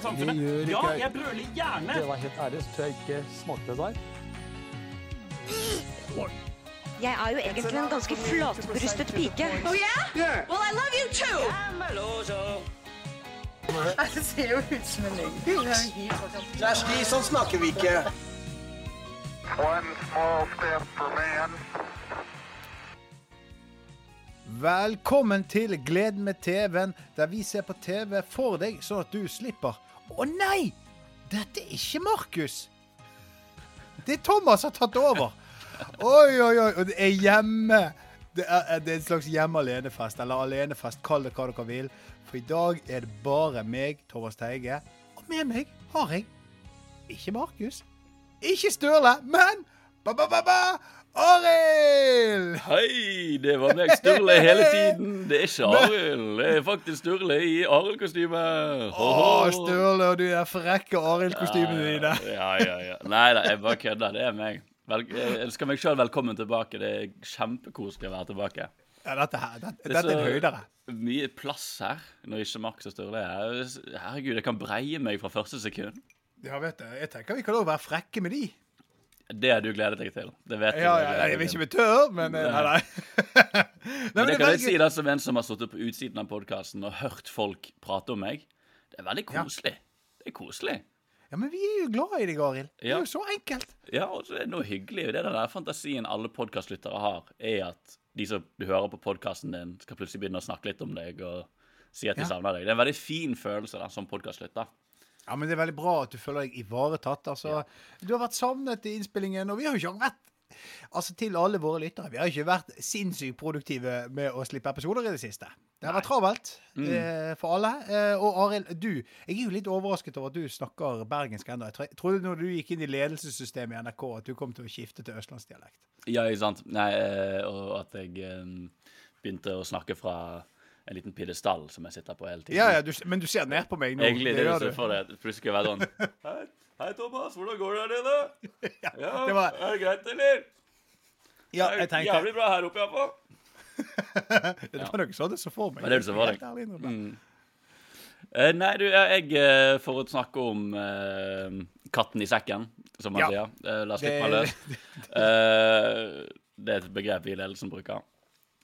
i samfunnet. Ja, jeg. brøler gjerne. Det var helt ærlig, så tror jeg ikke smakte det der. Jeg er jo egentlig en ganske flatbrystet pike. Oh yeah? Well, I love you too. Det ser jo ut som en løgn. Kjersti, sånn snakker vi ikke. One small step for man. Velkommen til Gleden med TV-en, der vi ser på TV for deg, sånn at du slipper. Å nei! Dette er ikke Markus! Det er Thomas som har tatt over. Oi, oi, oi. Og det er hjemme. Det er, det er en slags hjemme alenefest, eller alenefest, kall det hva dere vil. For i dag er det bare meg, Thomas Teige, og med meg har jeg ikke Markus, ikke Sturle, men ba-ba-ba-ba, Arild! Hei, det var meg Sturle hele tiden. Det er ikke Arild. Det er faktisk Sturle i Arild-kostyme. Å, Sturle og er frekk og Arild-kostymene dine. Ja, ja, ja. Nei da, jeg bare kødder. Det er meg. Vel, jeg ønsker meg sjøl velkommen tilbake. Det er kjempekoselig å være tilbake. Ja, dette her, dette, Det er dette er en høydere. Mye plass her når ikke Max og Sturle er her. Herregud, jeg kan breie meg fra første sekund. Ja, vet du, jeg tenker vi kan lov være frekke med de. Det har du gledet deg til. Det vet Ja, du. ja, jeg vil ikke bli tørr, men eh, nei, nei. nei Men det det kan jeg si det som en som har sittet på utsiden av podkasten og hørt folk prate om meg. Det er veldig Ja. koselig. Det er koselig. Ja, men vi er jo glad i deg, Arild. Det er jo så enkelt. Ja, og så er det noe hyggelig. Det er den der fantasien alle podkastlyttere har, er at de som du hører på podkasten din, skal plutselig begynne å snakke litt om deg og si at de Ja. savner deg. Det er en veldig fin følelse da, som podkastlytter. Ja, men det er veldig bra at du føler deg ivaretatt. Altså, Du har vært savnet i innspillingen, og vi har jo ikke vært Altså, til alle våre lyttere, vi har ikke vært sinnssykt produktive med å slippe episoder i det siste. Det har vært travelt Mm. eh, for alle. Eh, og Arild, du Jeg er jo litt overrasket over at du snakker bergensk ennå. Jeg trodde når du gikk inn i ledelsessystemet i NRK, at du kom til å skifte til østlandsdialekt. Ja, ikke sant. Nei, eh, og at jeg eh, begynte å snakke fra en liten pidestall som jeg sitter på hele tiden. Ja, ja, du, men du ser ned på meg nå. Egentlig det gjør du ser for det. Plutselig skal jeg være sånn Hei, hei, Thomas, hvordan går det der nede? Ja, det var- er det greit, eller? Ja, Det er jeg tenkte Jævlig bra her oppe, iallfall. Det var noe sånt jeg så for meg. Var det du så for deg? Eh, nei, du, jeg, uh, for å snakke om uh, katten i sekken, som man Ja. sier. Eh, la oss slippe meg løs. Eh, det er et begrep vi i ledelsen bruker.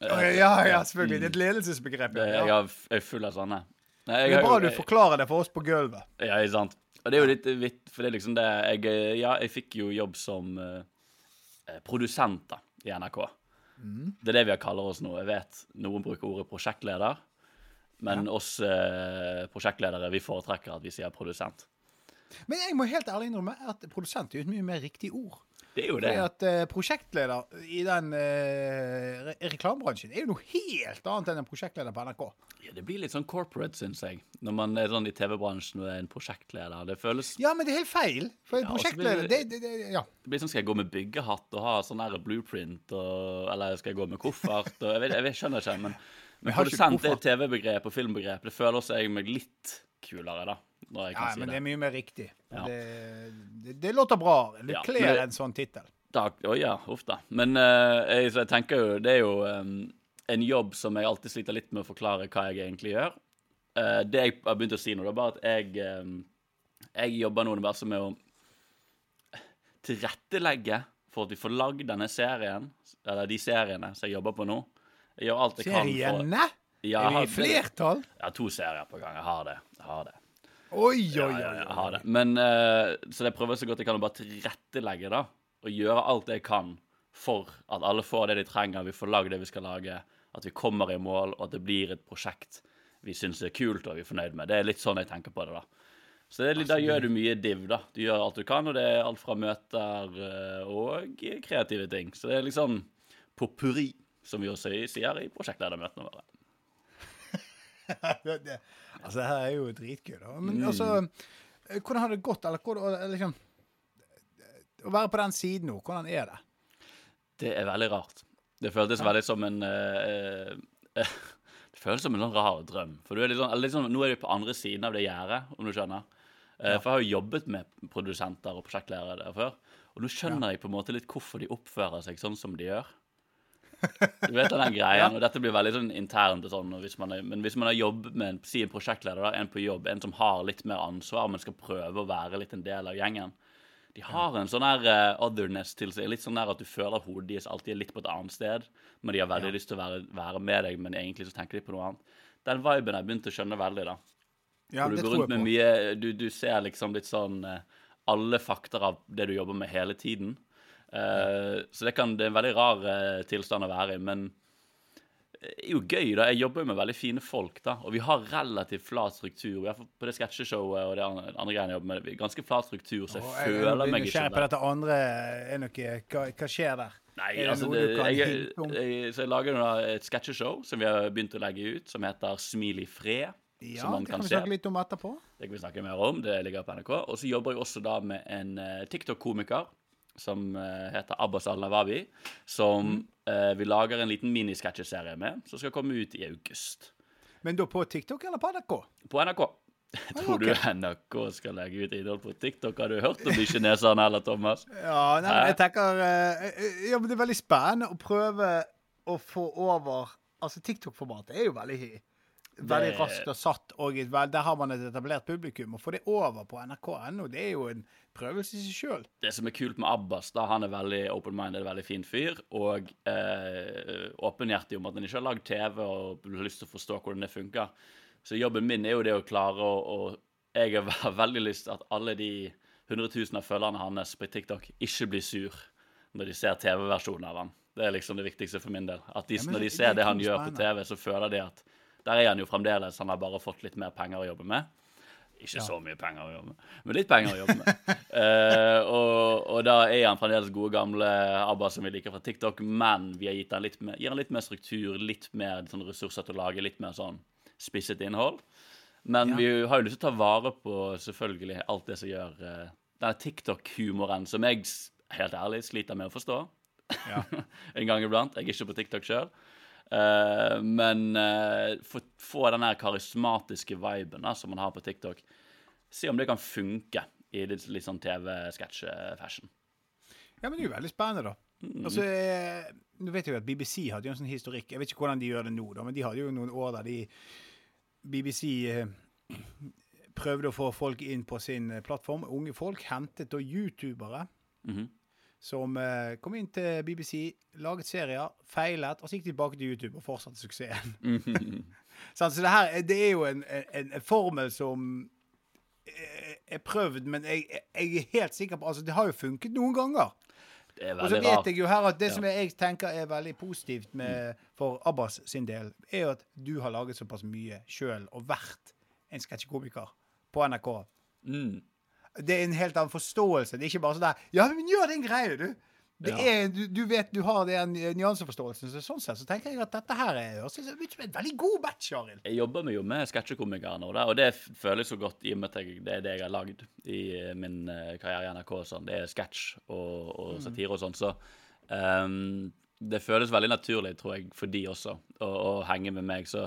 Eh, Ja, ja, selvfølgelig. Det er et ledelsesbegrep. Ja. jeg har- jeg er full av sånne. Nei, jeg Det er bra du forklarer det for oss på gulvet. Ja, ikke sant. Og det er jo litt vitt, for det er liksom det jeg, Ja, jeg fikk jo jobb som eh, produsent da, i NRK. Det er det vi kaller oss nå. Jeg vet noen bruker ordet prosjektleder, men oss eh, prosjektledere, vi foretrekker at vi sier produsent. Men jeg må helt ærlig innrømme at produsent er et mye mer riktig ord. Det er jo Fordi det. at eh, prosjektleder i den eh, re reklamebransjen er jo noe helt annet enn en prosjektleder på NRK. Ja, det blir litt sånn corporate, syns jeg. Når man er sånn i TV-bransjen og er en prosjektleder. Det føles Ja, men det er helt feil. For en Ja, prosjektleder blir det, det- det, Ja. det blir sånn, Skal jeg gå med byggehatt og ha sånn her blueprint, og, eller skal jeg gå med koffert? Og, jeg, vet, jeg vet, skjønner ikke, men, men produsent er TV-begrep og filmbegrep. Det føler også jeg meg litt kulere, da. Når jeg kan ja, si men det. det er mye mer riktig. Ja. Det, det, det låter bra. Det Ja, kler en sånn tittel. Takk. Å ja, uff da. Men uh, jeg, så jeg tenker jo, det er jo um, en jobb som jeg alltid sliter litt med å forklare hva jeg egentlig gjør. Uh, det jeg har begynt å si nå, det er bare at jeg, um, jeg jobber nå bare med å tilrettelegge for at vi får lagd denne serien, eller de seriene som jeg jobber på nå. Jeg gjør alt jeg kan for Seriene? Ja, Er vi i flertall? Ja, to serier på gang. Jeg har det. Jeg har det. Oi, oi, oi. ja, jeg har det. Men eh, Så jeg prøver så godt jeg kan å bare tilrettelegge, da. Og gjøre alt jeg kan for at alle får det de trenger, vi får lagd det vi skal lage, at vi kommer i mål, og at det blir et prosjekt vi syns er kult og vi er fornøyd med. Det er litt sånn jeg tenker på det, da. Så det litt, da gjør du mye div, da. Du gjør alt du kan, og det er alt fra møter eh, og kreative ting. Så det er liksom potpurri, som vi også sier i prosjektledermøtene våre. det, altså, det her er jo dritgøy, da. Men Mm. altså eh, Hvordan har det gått? Eller hvordan, eller liksom Å være på den siden nå, hvordan er det? Det er veldig rart. Det føltes veldig som en uh, uh, Det føles som en sånn rar drøm. For du er sånn, sånn, nå er du på andre siden av det gjerdet, om du skjønner. Ja. For jeg har jo jobbet med produsenter og prosjektlærere der før. Og nå skjønner jeg på en måte litt hvorfor de oppfører seg sånn som de gjør. Du vet den greien, og dette blir veldig sånn internt sånn. Hvis man er, men hvis man har jobb med en, si en prosjektleder, da, en på jobb, en som har litt mer ansvar, men skal prøve å være litt en del av gjengen De har en sånn her uh, otherness til seg. Litt sånn der at du føler at hodet deres alltid er litt på et annet sted. Men de har veldig lyst til å være, være med deg, men egentlig så tenker de på noe annet. Den viben har jeg begynt å skjønne veldig, da. Ja, du mye du, du ser liksom litt sånn uh, alle fakter av det du jobber med hele tiden. Eh, så det, kan, det er en veldig rar eh, tilstand å være i, men det er jo gøy, da. Jeg jobber jo med veldig fine folk, da. Og vi har relativt flat struktur. Vi har på det sketsjeshowet og det andre, andre greiene jeg jobber med, ganske flat struktur, så jeg jeg, føler jeg meg ikke nysgjerrig på dette andre. Noe, hva, hva skjer der? Nei, altså det, jeg, jeg, Så jeg lager nå et sketsjeshow som vi har begynt å legge ut, som heter Smil i fred. Ja, som man det kan vi se. snakke litt om etterpå. Det kan vi snakke mer om. Det ligger på NRK. Og så jobber jeg også da med en eh, TikTok-komiker som eh, heter Abbas Al-Nawawi. Som Mm. eh, vi lager en liten minisketsjeserie med, som skal komme ut i august. Men da på TikTok eller på NRK? På NRK. Tror du. NRK skal legge ut innhold på TikTok? Har du hørt om de kineserne heller, Thomas? Ja, nei, jeg tenker eh, eh, Ja, men det er veldig spennende å prøve å få over Altså, TikTok-formatet er jo veldig Veldig Det- raskt og satt, og vel- der har man et etablert publikum. Å få det over på nrk.no, det er jo en prøvelse i seg sjøl. Det som er kult med Abbas, da, han er veldig open-minded, veldig fin fyr, og eh, åpenhjertig om at han ikke har lagd TV og har lyst til å forstå hvordan det funker. Så jobben min er jo det å klare å, å Jeg har veldig lyst til at alle de 100 000 av følgerne hans på TikTok ikke blir sur når de ser TV-versjonen av han. Det er liksom det viktigste for min del. At de, Ja, men når de ser det det han gjør på. TV, så føler de at der er han jo fremdeles. Han har bare fått litt mer penger å jobbe med. Ikke så mye penger å jobbe med, men litt penger å jobbe med. uh, og, og da er han fremdeles gode gamle ABBA som vi liker fra TikTok, men vi har gitt han litt mer, gir han litt mer struktur, litt mer sånn ressurser til å lage litt mer sånn spisset innhold. Men vi har jo lyst til å ta vare på selvfølgelig alt det som gjør uh, denne TikTok-humoren, som jeg helt ærlig sliter med å forstå. en gang iblant. Jeg er ikke på TikTok sjøl. Men uh, få, få den karismatiske viben da, som man har på TikTok. Se om det kan funke i litt, litt sånn TV-sketsj-fashion. Ja, men det er jo veldig spennende, da. Altså, eh, Nå vet jeg jo at BBC hadde jo en sånn historikk. Jeg vet ikke hvordan de gjør det nå, da, men de hadde jo noen år der de BBC eh, prøvde å få folk inn på sin eh, plattform. Unge folk hentet da youtubere Mhm. Som eh, kom inn til BBC, laget serier, feilet, og så gikk de tilbake til YouTube og fortsatte suksessen. Sant, så det her er- det er jo en, en, en formel som eh, er prøvd, men jeg, jeg er helt sikker på Altså, det har jo funket noen ganger. Er Og så vet jeg jo her at det Ja. som jeg tenker er veldig positivt med, for Abbas sin del, er jo at du har laget såpass mye sjøl og vært en sketsjekomiker på NRK. Mm. Det er en helt annen forståelse. Det er ikke bare sånn der Ja, men gjør den greia, du! Det Ja. er, du, du vet du har den nyanseforståelsen. Så sånn sett så tenker jeg at dette her er ut en veldig god match, Arild. Jeg jobber jo med sketsjekomikere nå, og det føles så godt i og med at jeg, det er det jeg har lagd i eh, min eh, karriere i NRK. Sånn. Det er sketsj og, og satire og sånn. Så um, det føles veldig naturlig, tror jeg, for de også, å, å henge med meg. Så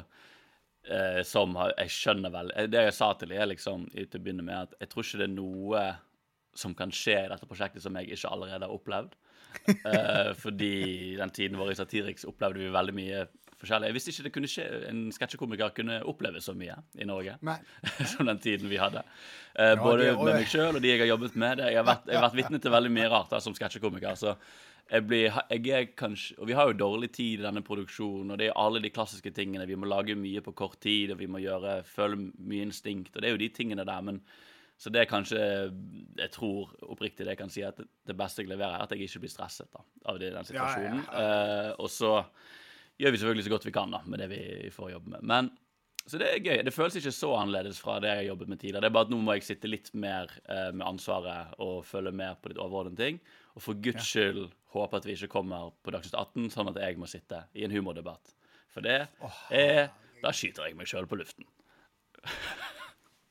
eh, som har, jeg skjønner vel eh, Det jeg sa til er liksom i- til å begynne med at jeg tror ikke det er noe som kan skje i dette prosjektet som jeg ikke allerede har opplevd. Eh, fordi den tiden vår i Satiriks opplevde vi veldig mye forskjellig. Jeg visste ikke det kunne skje en sketsjekomiker kunne oppleve så mye i Norge som den tiden vi hadde. Eh, både det- og- med meg sjøl og de jeg har jobbet med. Det, jeg, har vært, jeg har vært vitne til veldig mye rart da, som sketsjekomiker. Så jeg blir, jeg er kanskje, og vi har jo dårlig tid i denne produksjonen, og det er alle de klassiske tingene. Vi må lage mye på kort tid, og vi må gjøre, føle mye instinkt. Og det er jo de tingene der. men så det er kanskje Jeg tror oppriktig det jeg kan si at det, beste jeg leverer, er at jeg ikke blir stresset da, av det, den situasjonen. Eh, og så gjør vi selvfølgelig så godt vi kan da, med det vi får jobbe med. Men så det er gøy. Det føles ikke så annerledes fra det jeg har jobbet med tidligere. Det er bare at nå må jeg sitte litt mer uh, med ansvaret og følge med på litt overordnede ting. Og for guds skyld håpe at vi ikke kommer på Dagsnytt 18, sånn at jeg må sitte i en humordebatt. For det er Da skyter jeg meg sjøl på luften.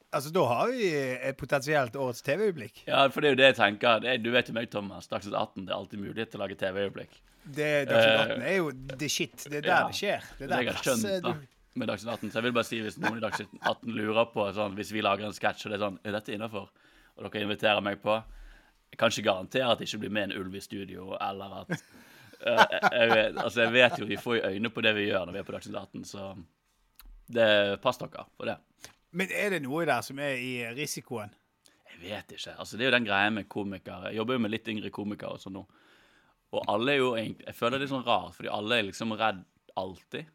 Altså, da har vi et potensielt årets TV-øyeblikk. Ja, for det er jo det jeg tenker. Det er, du vet jo meg, Thomas. Dagsnytt 18, det er alltid mulighet til å lage TV-øyeblikk. Det Dagsnytt 18 er jo the shit. Det er der Ja. det skjer. Det er der jeg har skjønt da, med Dagsnytt 18. Så jeg vil bare si, hvis noen i Dagsnytt 18 lurer på sånn, Hvis vi lager en sketsj og det er sånn Er dette innafor? Og dere inviterer meg på Jeg kan ikke garantere at det ikke blir med en ulv i studio, eller at Eh, jeg, vet, altså, jeg vet jo vi får jo øyne på det vi gjør når vi er på Dagsnytt 18, så det pass dere på det. Men er det noe der som er i risikoen? Jeg vet ikke. altså Det er jo den greia med komikere. Jeg jobber jo med litt yngre komikere og sånn nå. Og alle er jo egentlig Jeg føler det er sånn rart, fordi alle er liksom redd alltid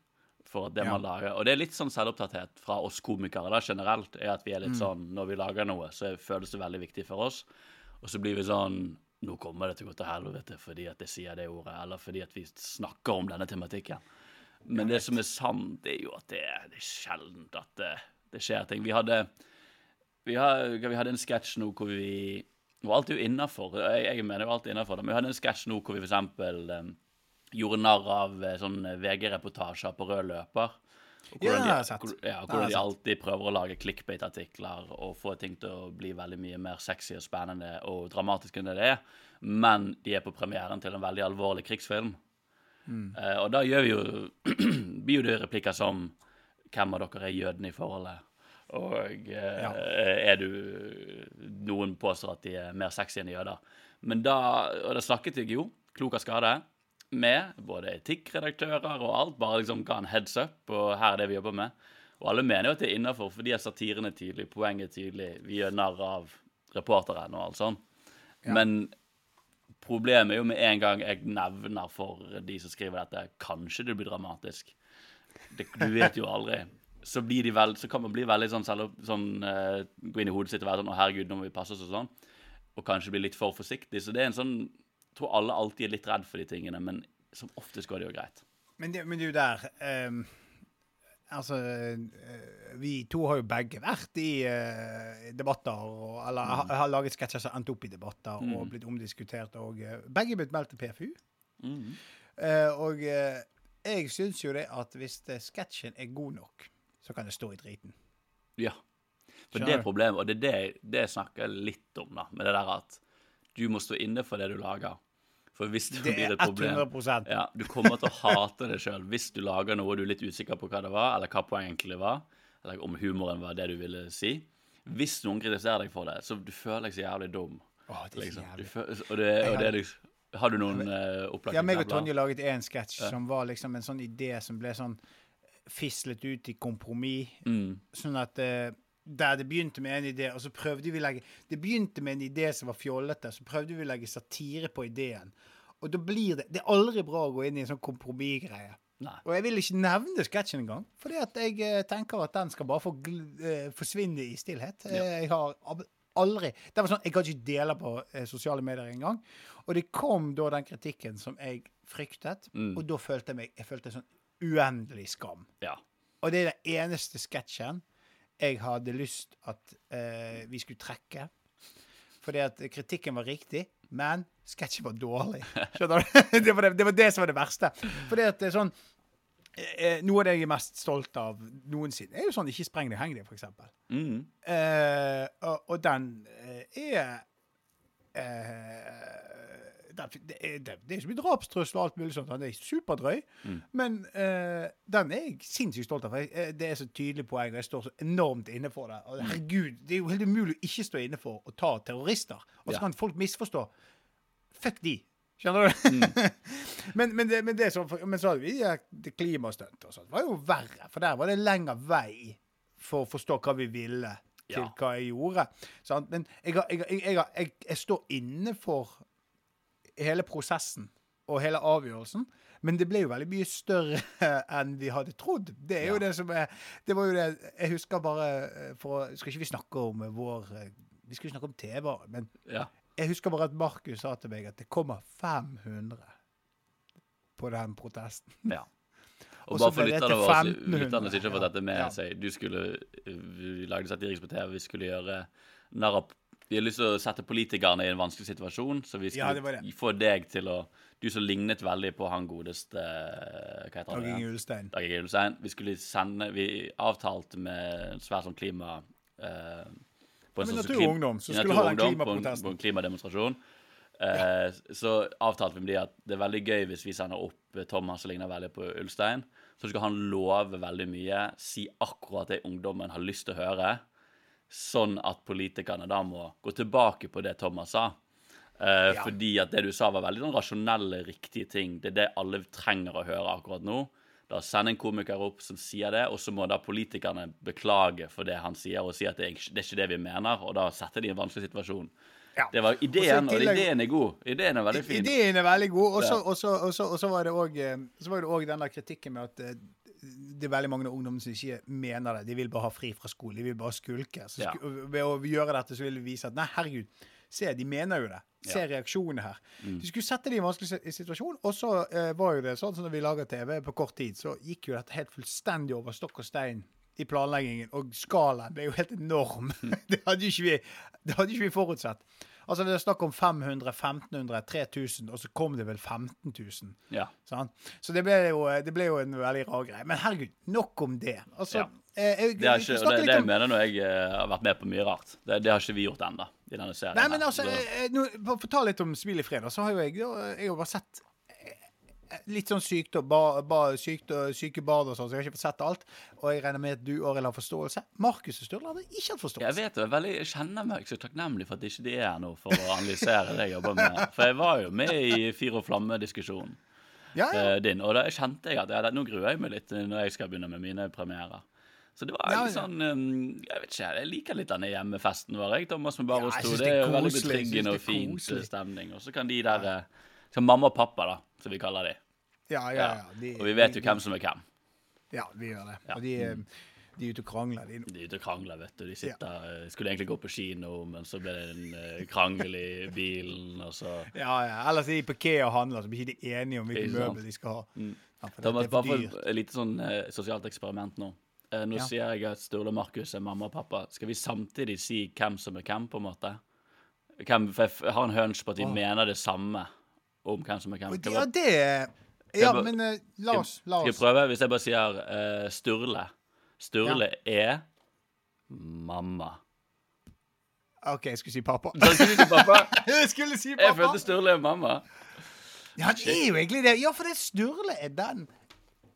for det Ja. man lager. Og det er litt sånn selvopptatthet fra oss komikere da generelt, er at vi er litt sånn Når vi lager noe, så føles det veldig viktig for oss. Og så blir vi sånn Nå kommer det til å gå til helvete fordi at jeg sier det ordet, eller fordi at vi snakker om denne tematikken. Men det som er sant, er jo at det det er sjeldent at det, det skjer ting. Vi hadde vi, hadde, vi hadde en sketsj nå hvor vi var alltid innafor. Jeg, jeg mener jo alltid innafor. Men vi hadde en sketsj nå hvor vi f.eks. Um, gjorde narr av sånn VG-reportasjer på rød løper. Ja, hvordan jeg de, ja, hvordan de alltid prøver å lage clickbait-artikler og få ting til å bli veldig mye mer sexy og spennende og dramatisk enn det det er. Men de er på premieren til en veldig alvorlig krigsfilm. Mm. Eh, og da gjør vi jo blir jo det replikker som Hvem av dere er jøden i forholdet? Og eh, Ja. er du Noen påstår at de er mer sexy enn jøder. Men da Og da snakket jeg jo, klok av skade, med både etikkredaktører og alt. Bare liksom ga en heads up, og her er det vi jobber med. Og alle mener jo at det er innafor, fordi at satiren er tydelig, poenget er tydelig. Vi gjør narr av reporteren og alt sånn. Men problemet er jo med en gang jeg nevner for de som skriver dette, kanskje det blir dramatisk. Det, du vet jo aldri. Så, blir de vel, så kan man bli veldig sånn, selv, sånn uh, Gå inn i hodet sitt og være sånn Å, herregud, nå må vi passe oss og sånn. Og kanskje bli litt for forsiktig. Så det er en sånn tror alle alltid er litt redd for de tingene, men som oftest går det jo greit. Men det, men jo der um, Altså, eh, vi to har jo begge vært i uh, debatter, og, eller Mm. har, har laget sketsjer som endte opp i debatter og blitt omdiskutert. Og eh, begge blitt meldt til PFU. Mm. Uh, og uh, jeg syns jo det at hvis sketsjen er god nok, så kan det stå i driten. Ja. For Skjønner det er problemet, og det er det, det snakker jeg litt om, da. Med det der at du må stå inne for det du lager. For hvis det, Det blir et problem 100 ja, Du kommer til å hate det sjøl hvis du lager noe du er litt usikker på hva det var, eller hva poenget egentlig var, eller om humoren var det du ville si. Hvis noen kritiserer deg for det, så du føler deg så jævlig dum. Å, det er så Liksom. Du jævlig. føler, og det, og det er liksom Har du noen uh, opplagte Ja, meg og? Tonje laget en sketsj som var liksom en sånn idé som ble sånn fislet ut i kompromiss. Mm. Sånn at eh, der det begynte med en idé, og så prøvde vi å legge Det begynte med en idé som var fjollete, så prøvde vi å legge satire på ideen. Og da blir det Det er aldri bra å gå inn i en sånn kompromissgreie. Og jeg vil ikke nevne sketsjen engang, fordi at jeg eh, tenker at den skal bare få eh, forsvinne i stillhet. Ja. Jeg har aldri Det var sånn, Jeg kan ikke dele på eh, sosiale medier engang. Og det kom da den kritikken som jeg fryktet, Mm. og da følte jeg meg Jeg følte sånn uendelig skam. Ja. Og det er den eneste sketsjen jeg hadde lyst at eh, vi skulle trekke. Fordi at kritikken var riktig, men sketsjen var dårlig. Skjønner du? Det var det, det var det som var det verste. Fordi at det er sånn eh, Noe av det jeg er mest stolt av noensinne, er jo sånn 'Ikke spreng deg, heng deg', eksempel. Mm. Eh, og, og den eh, er eh, det, er, det, er ikke mye drapstrussel og alt mulig sånt. Han er superdrøy. Men uh, den er jeg sinnssykt stolt av. jeg- eh, Det er så tydelig poeng, og jeg står så enormt inne for det. Og herregud, det er jo helt umulig å ikke stå inne for å ta terrorister. Og så Ja. kan folk misforstå. Fuck de. Skjønner du? men, men, det, men, det som, men så hadde vi ja, klimastunt og sånt. Det var jo verre, for der var det lengre vei for å forstå hva vi ville til Ja. hva jeg gjorde. Sant? Men jeg, jeg, jeg, jeg står inne for hele prosessen og hele avgjørelsen. Men det ble jo veldig mye større enn vi hadde trodd. Det er jo det som er Det var jo det Jeg husker bare eh, for Skal ikke vi snakke om eh, vår eh, Vi skal ikke snakke om TV, men ja. jeg husker bare at Markus sa til meg at det kommer 500 på den protesten. Ja. Og Og bare for lytterne våre, lytterne som ikke har fått dette med ja. seg Du skulle Vi lagde satirisk på TV, vi skulle gjøre narr av Vi har lyst til å sette politikerne i en vanskelig situasjon, så vi Ja, det det. få deg til å Du som lignet veldig på han godeste Hva heter han? Dag Inge? Ulstein. Dag Inge Ulstein. Vi skulle sende Vi avtalte med en svær sånn klima eh, på men sånn Natur og Ungdom, så skulle ha den klimaprotesten. på en-. På en klimademonstrasjon. Eh, så avtalte vi med de at det er veldig gøy hvis vi sender opp eh, Thomas som ligner veldig på Ulstein. Så skal han love veldig mye, si akkurat det ungdommen har lyst til å høre. Sånn at politikerne da må gå tilbake på det Thomas sa. Uh, Ja. Fordi at det du sa, var veldig sånn rasjonelle, riktige ting. Det er det alle trenger å høre akkurat nå. Da send en komiker opp som sier det, og så må da politikerne beklage for det han sier, og si at det er det, er ikke det vi mener, og da setter de i en vanskelig situasjon. Ja. Det var ideen, Og og ideen er god. Ideen er veldig fin. Ideen er veldig god. Og så- Ja. og så- og så og så var det òg Så var det òg den der kritikken med at eh, det er veldig mange av ungdommene som ikke mener det. De vil bare ha fri fra skolen. De vil bare skulke. Så Ja. sku, og ved å gjøre dette så vil vi vise at nei, herregud, se, de mener jo det. Se Ja. reaksjonene her. Mm. De skulle sette dem i en vanskelig situasjon, og så eh, var jo det sånn som når vi lager TV på kort tid, så gikk jo dette helt fullstendig over stokk og stein i planleggingen, og skalaen ble jo helt enorm. Mm. det hadde jo ikke vi, hadde ikke vi forutsett. Altså Det er snakk om 500, 1500, 3000, og så kom det vel 15 000. Ja. Sånn? Så det ble, jo, det ble jo en veldig rar greie. Men herregud, nok om det. Altså, Ja. jeg, jeg, Det, er ikke, det, det jeg om- mener når jeg eh, har vært med på mye rart. Det, det har ikke vi gjort ennå i denne serien. Nei, men altså, Så- eh, nå, for å ta litt om Smil i fred, så har jo jeg, jeg har bare sett eh, litt sånn sykt og ba, ba, sykt og syke barn og sånn, så jeg har ikke fått sett alt. Og jeg regner med at du, Arild, har forståelse. Markus og Sturle hadde ikke hatt forståelse. Jeg vet jo, jeg, veldig, jeg kjenner meg så takknemlig for at ikke de er her nå for å analysere det jeg jobber med. For jeg var jo med i Fyr og flamme-diskusjonen Ja, ja. eh, din, og da kjente jeg at ja, nå gruer jeg meg litt når jeg skal begynne med mine premierer. Så det var Ja, litt sånn um, Jeg vet ikke, jeg liker litt denne hjemmefesten vår, jeg, Thomas med bare Ja, synes Det det er veldig betryggende og fint stemning. Og så kan de der eh, Som mamma og pappa, da, som vi kaller de. Ja, ja, ja. De- Og vi vet jo de- hvem som er hvem. Ja, vi gjør det. Ja. Og de, eh, de er ute og krangler, de. De er ute og krangler, vet du. De sitter, eh, skulle egentlig gå på kino, men så ble det en eh, krangel i bilen, og så Ja, ja. Ellers er de på Ikea og handler, så blir ikke de enige om hvilke møbel møbler de skal ha. Ja, for Thomas, bare for et lite sånn eh, sosialt eksperiment nå. Eh, nå Ja. sier jeg at Sturle og Markus er mamma og pappa. Skal vi samtidig si hvem som er hvem, på en måte? Hvem, for jeg har en hunch på at de oh. mener det samme om hvem som er hvem. Det- Ja, det Ja, bare- men uh, la oss. La Skal oss. vi prøve? Hvis jeg bare sier uh, Sturle. Sturle er mamma. OK, jeg skulle si pappa. Da skulle du si pappa. Jeg skulle si Jeg følte Sturle er mamma. Ja, det er jo egentlig det. Ja, for det Sturle er den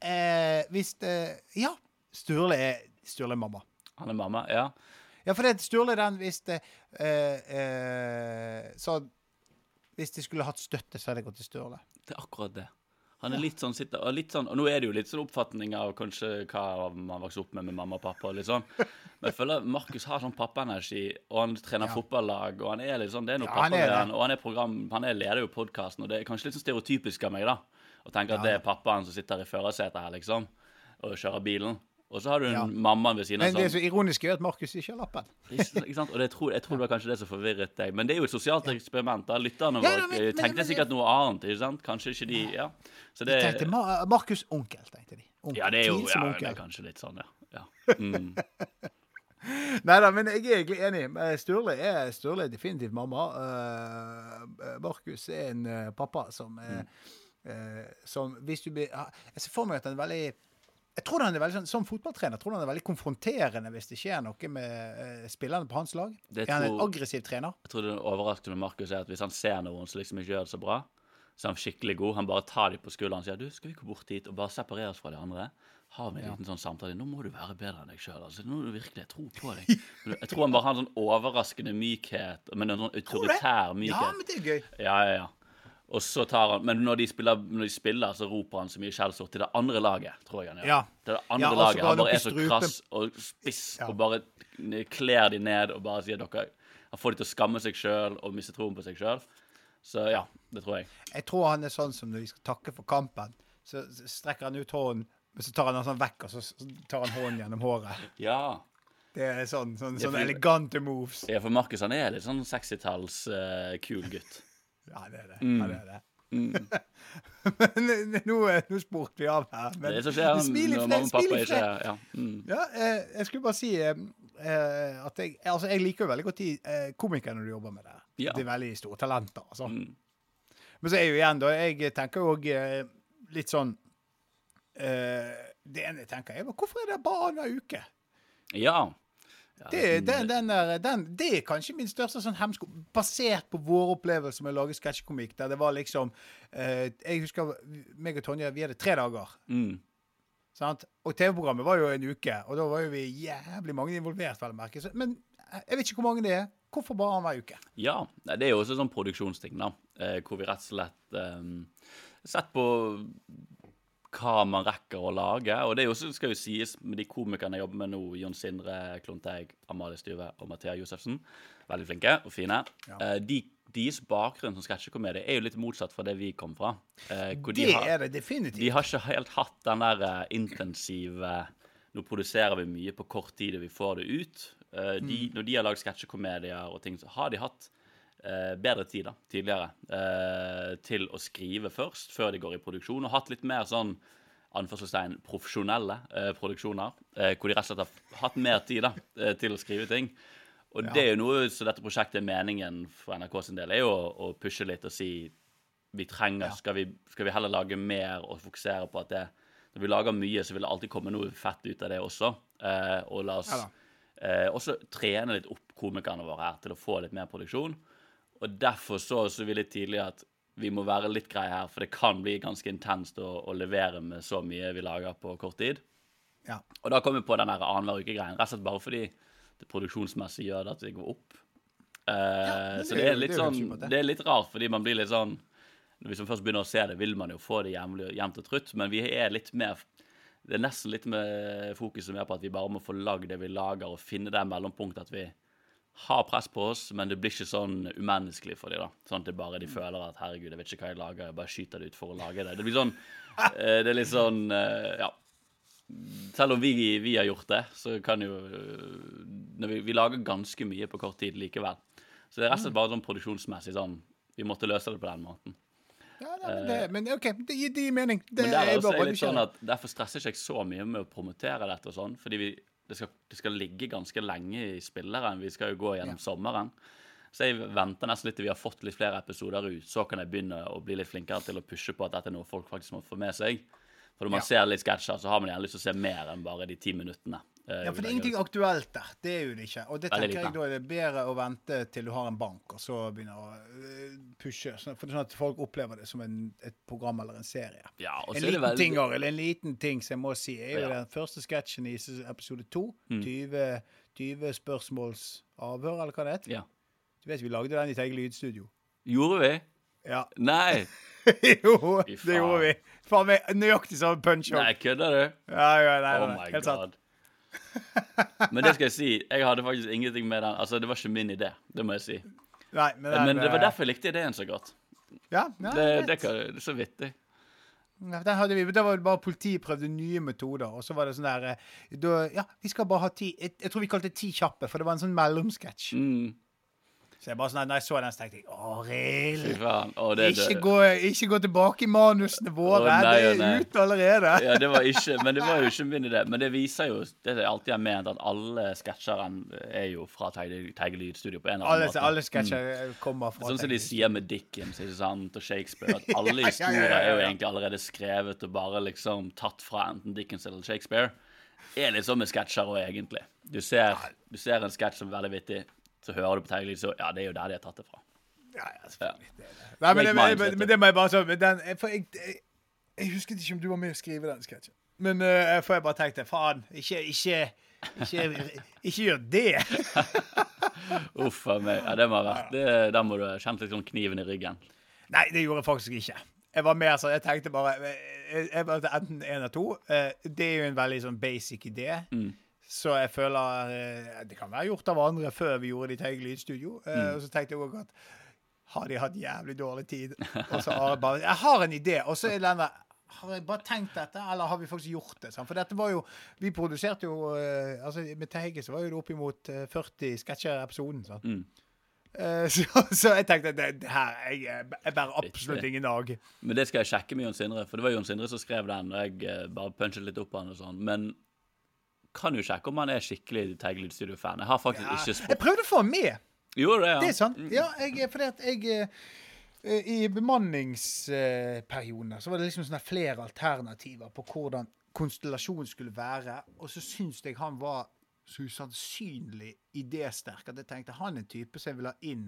eh, Hvis det Ja, Sturle er Sturle er mamma. Han er mamma, ja. Ja, for det Sturle er den hvis det eh, eh, Så Hvis de skulle hatt støtte, så hadde jeg gått til Sturle. Det er akkurat det. Han er litt sånn, sitter, og litt sånn, og nå er det jo litt sånn oppfatning av kanskje hva man vokste opp med med mamma og pappa. og litt sånn. Men jeg føler Markus har sånn pappaenergi, og han trener fotballag, og han er litt sånn, det er noe Ja, pappa han er ved det. han, og han er program, han er leder jo podkasten, og det er kanskje litt sånn stereotypisk av meg, da, å tenke at det er pappaen som sitter i førersetet her, liksom, og kjører bilen. Og så har du en Ja. mammaen ved siden av Men det er så ironisk er at Markus ikke har lappen. Ikke sant? Og det tror, jeg tror det var kanskje det som forvirret deg. Men det er jo et sosialt eksperiment. da. Lytterne våre ja, men- men- tenkte men- sikkert noe annet. ikke sant? Kanskje ikke de Ja. Så det, de tenkte Mar Markus onkel, tenkte de. Onkel. ja, det er jo ja, det er kanskje litt sånn, ja. ja. Mm. Nei da, men jeg er egentlig enig. Eh, Sturle er, Sturle er definitivt mamma. Uh, Markus er en uh, pappa som eh, eh, Som hvis du blir Jeg ser for meg at han er veldig jeg tror han er veldig sånn, Som fotballtrener tror han er veldig konfronterende hvis det skjer noe med eh, spillerne på hans lag. Det er han en aggressiv trener? Jeg tror det overraskende med Markus er at hvis han ser noen som liksom ikke gjør det så bra, så er han skikkelig god. Han bare tar dem på skulderen og sier du, skal vi gå bort dit og bare separere oss fra de andre? Har vi en liten sånn samtale? Nå må du være bedre enn deg sjøl. Altså. Nå må du virkelig jeg tror på deg. Jeg tror han bare har en sånn overraskende mykhet, men en sånn autoritær mykhet. Ja, men det er gøy. Ja, ja, ja. Og så tar han, Men når de, spiller, når de spiller, så roper han så mye skjellsord til det andre laget, tror jeg han gjør. Ja. Til det andre Ja, laget. Han bare er så krass og spiss Ja. og bare kler de ned og bare sier dere Han får de til å skamme seg sjøl og miste troen på seg sjøl. Så ja, det tror jeg. Jeg tror han er sånn som når de skal takke for kampen, så strekker han ut hånden, men så tar han den sånn vekk, og så tar han hånden gjennom håret. Ja. Det er sånn, sånn, sånn elegante moves. ja for Markus han er litt sånn 60-talls uh, kul gutt. Ja, det er det. Mm. Ja, det, er det. men nå, nå spurte vi av her. Men, det er skjer men smil i når mamma og pappa ikke er her. ja. Mm. Ja, eh, jeg skulle bare si eh, eh, at jeg, altså, jeg liker jo veldig godt de eh, komikerne du jobber med det. Ja. De er veldig store talenter. Altså. Mm. Men så er jo igjen, da Jeg tenker jo òg eh, litt sånn eh, Det ene jeg tenker, er hvorfor er det bare annenhver uke? Ja. Det, den, den der, den, det er kanskje min største sånn hemsko, basert på våre opplevelser med å lage sketsjkomikk. Der det var liksom eh, Jeg husker meg og Tonje, vi hadde tre dager. mm. Sant? Og TV-programmet var jo en uke, og da var jo vi jævlig mange involvert. vel merke. Så- Men eh, jeg vet ikke hvor mange det er. Hvorfor bare annenhver uke? Ja, det er jo også sånn produksjonsting, da. Eh, hvor vi rett og slett eh, Sett på hva man rekker å lage. Og det er jo skal jo sies med de komikerne jeg jobber med nå, Jon Sindre Klonteig, Amalie Styve og Mathea Josefsen, veldig flinke og fine. ja. de, deres bakgrunn som sketsjekomedie er jo litt motsatt fra det vi kom fra. Eh, hvor de Det har- er det definitivt. de har ikke helt hatt den der eh, intensive Nå produserer vi mye på kort tid, og vi får det ut. De, mm. Når de har lagd sketsjekomedier og ting, så har de hatt eh, bedre tid da, tidligere eh, til å skrive først, før de går i produksjon, og hatt litt mer sånn anførselstegn profesjonelle eh, produksjoner, eh, hvor de rett og slett har hatt mer tid da, eh, til å skrive ting. Og det er jo noe så dette prosjektet er meningen for NRK sin del, er jo å, pushe litt og si vi trenger, skal, vi, skal vi heller lage mer og fokusere på at det, når vi lager mye, så vil det alltid komme noe fett ut av det også. Eh, og la oss Ja eh, også trene litt opp komikerne våre her til å få litt mer produksjon. Og derfor så, så vi litt tidlig at vi må være litt greie her, for det kan bli ganske intenst å, å levere med så mye vi lager på kort tid. Ja. Og da kom vi på den annenhver uke-greien, rett og slett bare fordi det produksjonsmessig gjør det at vi går opp. Eh, det så det er litt det sånn det. Det er litt rart, fordi man blir litt sånn Hvis man først begynner å se det, vil man jo få det jevnt og trutt, men vi er litt mer Det er nesten litt med fokuset mer på at vi bare må få lagd det vi lager, og finne det mellompunktet at vi har press på oss, men det blir ikke sånn umenneskelig for dem. da. Sånn at det bare de føler at 'herregud, jeg vet ikke hva jeg lager, jeg bare skyter det ut for å lage det'. Det blir sånn eh, Det er litt sånn eh, Ja. Selv om vi, vi har gjort det, så kan jo når vi, vi lager ganske mye på kort tid likevel. Så det er rett og slett bare sånn produksjonsmessig sånn Vi måtte løse det på den måten. Ja, nei, men, det, men OK, det gir, mening. Det Men der er er litt sånn at Derfor stresser ikke jeg så mye med å promotere dette og sånn, fordi vi, det, skal, det skal ligge ganske lenge i spilleren. Vi skal jo gå gjennom sommeren. Så jeg venter nesten litt til vi har fått litt flere episoder ut. Så kan jeg begynne å bli litt flinkere til å pushe på at dette er noe folk faktisk må få med seg. For når man Ja. ser litt sketsjer, så har man gjerne lyst til å se mer enn bare de ti minuttene. Eh, Ja, for det er ingenting aktuelt der. Det er jo det ikke. Og det tenker jeg da er det bedre å vente til du har en bank, og så begynne å pushe pushe. Sånn, er sånn at folk opplever det som en, et program eller en serie. Ja, og En det liten veldig ting, eller en liten ting som jeg må si, er jo Ja. Den første sketsjen i episode episode Mm. 20, 20 spørsmåls avhør, eller hva det heter. Ja. Du vet, vi lagde den i Teige lydstudio. Gjorde vi? Ja. Nei! jo, det gjorde vi. Faen meg nøyaktig samme punch Nei, kødder du? Ja, ja, nei, Oh nei, my helt sant. Men det skal jeg si, jeg hadde faktisk ingenting med den Altså, det var ikke min idé, det må jeg si. Nei, men, den, Men det var eh, derfor jeg likte ideen så godt. Ja, ja, Det, det kan, det er så vittig. Ja, Der hadde vi, var det bare politiet prøvde nye metoder. Og så var det sånn der eh, da, Ja, vi skal bare ha ti jeg, jeg tror vi kalte det Ti kjappe, for det var en sånn mellomsketsj. Mm, Så jeg bare sånn, når jeg så den, så tenkte jeg Arild! Ikke, gå, ikke gå tilbake i manusene våre. Nei, det er ute allerede. ja, det var ikke Men det var jo ikke min idé. Men det viser jo det jeg alltid har ment, at alle sketsjerne er jo fra Teige Lydstudio på en eller annen måte. alle sketsjer kommer fra Sånn som de sier med Dickens ikke sant, og Shakespeare, at alle Ja, ja, ja, historier ja, er jo egentlig allerede skrevet og bare liksom tatt fra enten Dickens eller Shakespeare. Er litt sånn med sketsjer òg, egentlig. Du ser, du ser en sketsj som er veldig vittig, så hører du på Teige Lyd, så ja, det er jo der de har tatt det fra. Ja, ja, Ja. selvfølgelig. Det er. Nei, men, det- men, men det må jeg bare For jeg, jeg, jeg husket ikke om du var med å skrive den sketsjen. Men uh, for jeg bare tenkte faen, ikke, ikke, ikke, ikke gjør det. Uff a meg. Ja, det må ha vært det, Der må du ha kjent litt sånn kniven i ryggen. Nei, det gjorde jeg faktisk ikke. Jeg var mer sånn, jeg tenkte bare jeg, jeg enten én eller to. Uh, det er jo en veldig sånn basic idé. Så jeg føler eh, Det kan være gjort av andre før vi gjorde det i Teige lydstudio. Mm. Og så tenkte jeg òg at har de hatt jævlig dårlig tid? Og så har jeg bare Jeg har en idé, og så er den der har jeg bare tenkt dette, eller har vi faktisk gjort det? For dette var jo Vi produserte jo eh, altså Med Teige så var jo det oppimot eh, 40 sketsjer i episoden. Sant? Mm. Eh, så, så jeg tenkte det, det her Jeg, jeg bærer absolutt ingen dag. Men det skal jeg sjekke med Jon Sindre, for det var Jon Sindre som skrev den. Og jeg eh, bare punchet litt opp på han og sånn. Men kan jo sjekke om han er skikkelig Teige Lydstudio-fan. Jeg har faktisk Ja, ikke jeg prøvde å få han med. Gjorde det, ja? Det er sant. Ja, jeg, fordi at jeg eh, I bemanningsperioden så var det liksom sånne flere alternativer på hvordan konstellasjonen skulle være. Og så syns jeg han var så usannsynlig idésterk at jeg tenkte han er en type som jeg vil ha inn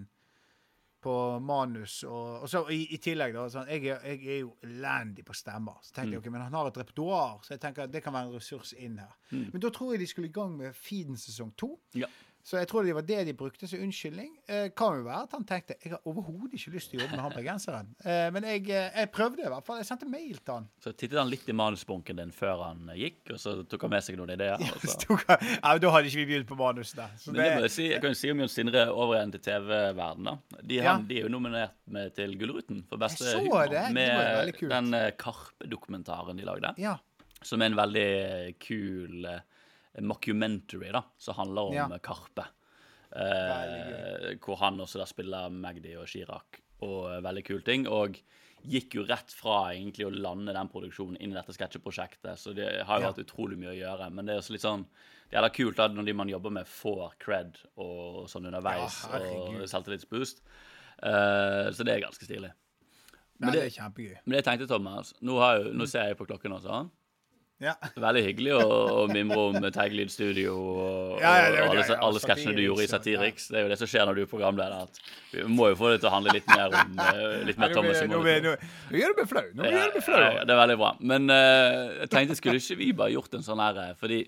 på manus. Og, og så i, i tillegg, da. Sånn, jeg, jeg er jo elendig på stemmer. Så tenkte jeg, ok, Men han har et repertoar, så jeg tenker at det kan være en ressurs inn her. Men da tror jeg de skulle i gang med Feeden sesong to. Ja. Så jeg tror det var det de brukte som unnskyldning. Eh, kan jo være at han tenkte jeg har overhodet ikke lyst til å jobbe med han bergenseren. Eh, men jeg, eh, jeg prøvde i hvert fall. Jeg sendte mail til han. Så tittet han litt i manusbunken din før han gikk, og så tok han med seg noen ideer. ja, men da hadde ikke vi begynt på manusene. Men det må det, jeg, si, jeg kan jo si om Jon Sindre over igjen til TV-verden. da. De, Ja. han, de er jo nominert med, til Gullruten for beste humor. Med den eh, Karpe-dokumentaren de lagde. ja. Som er en veldig kul eh, mockumentary, da, som handler om Ja. Karpe. Eh, hvor han også da spiller Magdi og Chirag, og eh, veldig kul ting. Og gikk jo rett fra egentlig å lande den produksjonen inn i dette sketsjeprosjektet, så det har jo Ja. hatt utrolig mye å gjøre. Men det er også litt sånn det er da kult da, når de man jobber med, får cred og sånn underveis, Ja, og selvtillitsboost. Eh, så det er ganske stilig. Nei, Men det det, er kjempegøy. men det jeg tenkte, Thomas Nå, har jo, nå ser jeg på klokken også. Ja. Veldig hyggelig å, å mimre om Teiglyd Studio og, Ja, ja, og alle, alle sketsjene du gjorde i Satiriks. Det er jo det som skjer når du er programleder. Vi må jo få det til å handle litt mer om eh, litt mer Thomas. nå, nå, nå gjør du meg flau. Nå gjør du meg flau. det er veldig bra. Men uh, jeg tenkte, skulle ikke vi bare gjort en sånn her eh, Fordi,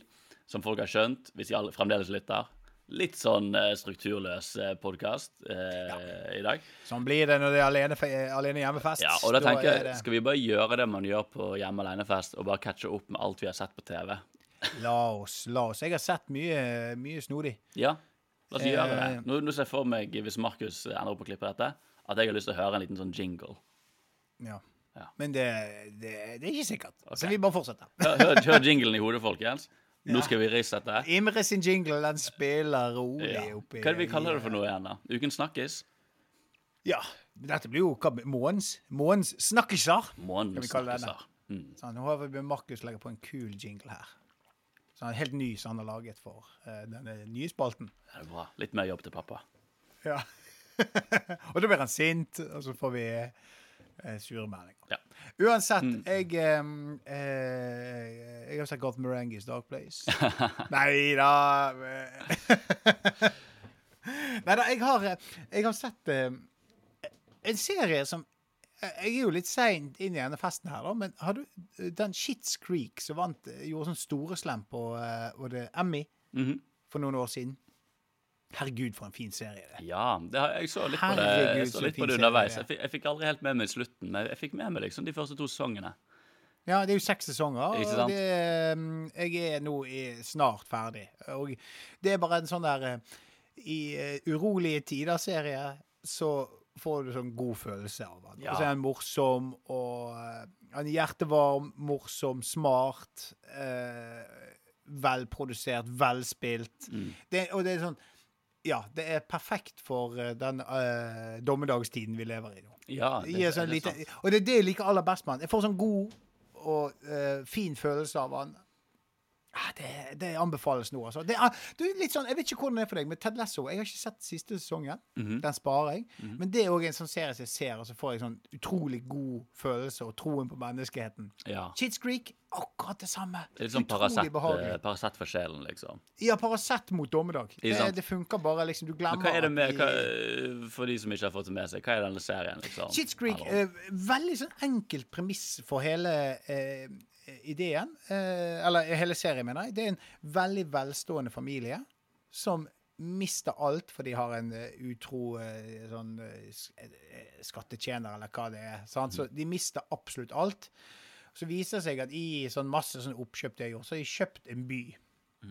som folk har skjønt, hvis de alle fremdeles lytter Litt sånn strukturløs strukturløs eh, ja. i dag. Sånn blir det når det er alene, alene hjemmefest. Ja, og da tenker er jeg, Skal vi bare gjøre det man gjør på hjemme alene-fest, og bare catche opp med alt vi har sett på TV? La oss, la oss. Jeg har sett mye, mye snodig. Ja, la oss gjøre det. Eh, Nå, nå ser jeg for meg, hvis Markus ender opp å klippe dette, at jeg har lyst til å høre en liten sånn jingle. Ja. Ja. Men det, det, det er ikke sikkert. Okay. Så vi bare fortsetter. Hør, hør, hør jinglen i hodet, folkens. Nå skal vi rissette. Imre sin jingle, den spiller rolig Ja. oppi Hva er det vi kaller det for noe igjen, da? Uken snakkes? Ja. Dette blir jo Månens Månens snakkiser. Månen Skal vi kalle det snakkes. da. Mm. Sånn, nå har vi Markus legger på en kul jingle her. Sånn, helt ny som han har laget for uh, denne nye spalten. Det er bra. Litt mer jobb til pappa. Ja. og da blir han sint, og så får vi uh, sure meldinger. Ja. Uansett, Mm. jeg eh, eh, Jeg har sett Goth Merengues Dark Place. Nei da Nei da, jeg har, jeg har sett eh, en serie som eh, Jeg er jo litt seint inn i denne festen her, da, men har du eh, den Shits Creek som vant, eh, gjorde sånn storeslem på var det Emmy Mhm. for noen år siden? Herregud, for en fin serie det. Ja, det jeg så litt på det, jeg så litt på det underveis. er. Jeg fikk, jeg fikk aldri helt med meg slutten, men jeg fikk med meg liksom de første to sesongene. Ja, det er jo seks sesonger, og det, mm, jeg er nå snart ferdig. Og det er bare en sånn der eh, I eh, urolige tider-serie så får du sånn god følelse av han. Ja. Og så er han morsom, og eh, han er hjertevarm, morsom, smart. Eh, velprodusert, velspilt. Mm. Det, og det er sånn Ja, det er perfekt for den uh, dommedagstiden vi lever i nå. Ja, Det gir sånn det er lite, sant. og det er det jeg liker aller best med han. Jeg får sånn god og eh, fin følelse av han. Ah, det, det anbefales nå, altså. Det er, du, litt sånn, jeg vet ikke hvordan det er for deg, men Ted Lasso Jeg har ikke sett siste sesongen. Mhm. Den sparer jeg. Men det er òg en sånn serie som jeg ser, og så får jeg sånn utrolig god følelse og troen på menneskeheten. Ja. Cheats Creek, akkurat det samme. Det er litt sånn Paracet, eh, for sjelen, liksom. Ja, Paracet mot dommedag. Det, det funker bare, liksom. Du glemmer Men hva er det med, hva, For de som ikke har fått det med seg, hva er denne serien, liksom? Shits Creek, uh, eh, veldig sånn enkelt premiss for hele eh, ideen. Eh, eller hele serien, mener jeg. Det er en veldig velstående familie som mister alt, for de har en eh, utro eh, sånn skattetjener, eller hva det er. Sant? Så de mister absolutt alt. Så viser det seg at i sånn masse sånn oppkjøp de har gjort, så har de kjøpt en by.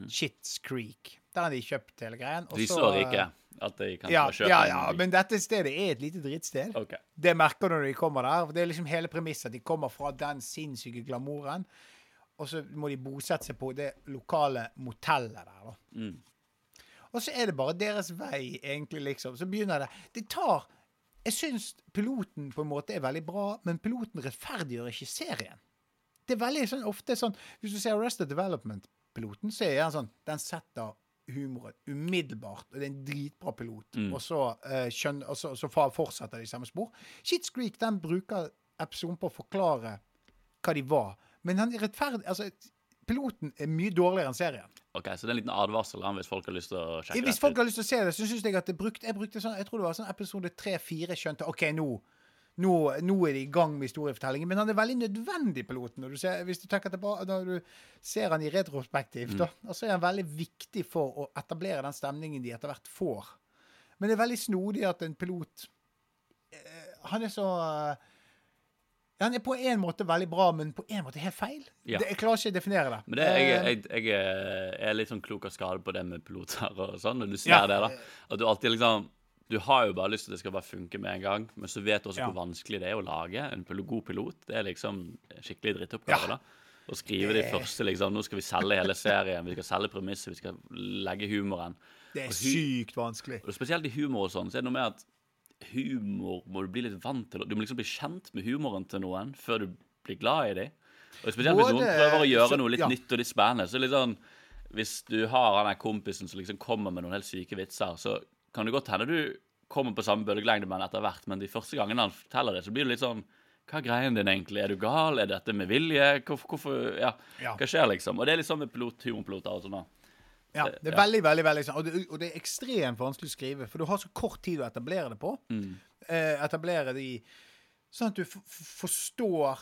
Shits Creek. Der har de kjøpt hele greien. De så, så eh, rike at de kan Ja, kjøpe ja, ja, men dette stedet er et lite drittsted. Okay. Det merker du når de kommer der. Det er liksom hele premisset. De kommer fra den sinnssyke glamouren. Og så må de bosette seg på det lokale motellet der, da. Mm. Og så er det bare deres vei, egentlig, liksom. Så begynner det De tar Jeg syns piloten på en måte er veldig bra, men piloten rettferdiggjør ikke serien. Det er veldig sånn ofte sånn Hvis du ser Arrested Development-piloten, så er den sånn Den setter humoren umiddelbart, og det er en dritbra pilot. Mm. Og så uh, skjønner, og så, så fortsetter de samme spor. Shits Creek den bruker episoden på å forklare hva de var. Men han er rettferdig Altså, piloten er mye dårligere enn serien. Ok, Så det er en liten advarsel hvis folk har lyst til å sjekke Hvis folk har lyst til å se det, så syns jeg at det brukte, jeg brukte sånn Jeg tror det var sånn episode tre-fire skjønte OK, nå nå, nå er de i gang med historiefortellingen. Men han er veldig nødvendig, piloten. Når du ser, hvis du tenker tilbake, når du ser han i retrospektivt, da, Mm. så er han veldig viktig for å etablere den stemningen de etter hvert får. Men det er veldig snodig at en pilot eh, Han er så eh, Han er på en måte veldig bra, men på en måte helt feil. Ja. Det, jeg klarer ikke å definere det. Men det, jeg, Eh, jeg, jeg er litt sånn klok av skade på det med piloter og sånn, når du ser Ja. det, da. At du alltid liksom Du har jo bare lyst til at det skal bare funke med en gang, men så vet du også Ja. hvor vanskelig det er å lage en god pilot. Det er liksom skikkelig drittoppgave, Ja. Å skrive de første, liksom. Nå skal vi selge hele serien, vi skal selge premisset, vi skal legge humoren. det er sykt vanskelig. Og spesielt i humor og sånn, så er det noe med at humor må du bli litt vant til. Du må liksom bli kjent med humoren til noen før du blir glad i dem. Og spesielt hvis noen prøver å gjøre så- noe litt ja. nytt og litt spennende. Så litt sånn Hvis du har han kompisen som liksom kommer med noen helt syke vitser, så kan det godt hende du kommer på samme bølgelengde med han etter hvert, men de første gangene han forteller det, så blir det litt sånn hva er greien din egentlig? Er du gal? Er dette med vilje? Hvorfor, hvorfor ja. Ja. Hva skjer, liksom? Og det er litt sånn med pilot, humorpiloter og sånn. da. Ja, det er veldig, veldig, veldig sånn. Og det, og det er ekstremt vanskelig å skrive, for du har så kort tid å etablere det på. Mm. Eh, etablere det i Sånn at du forstår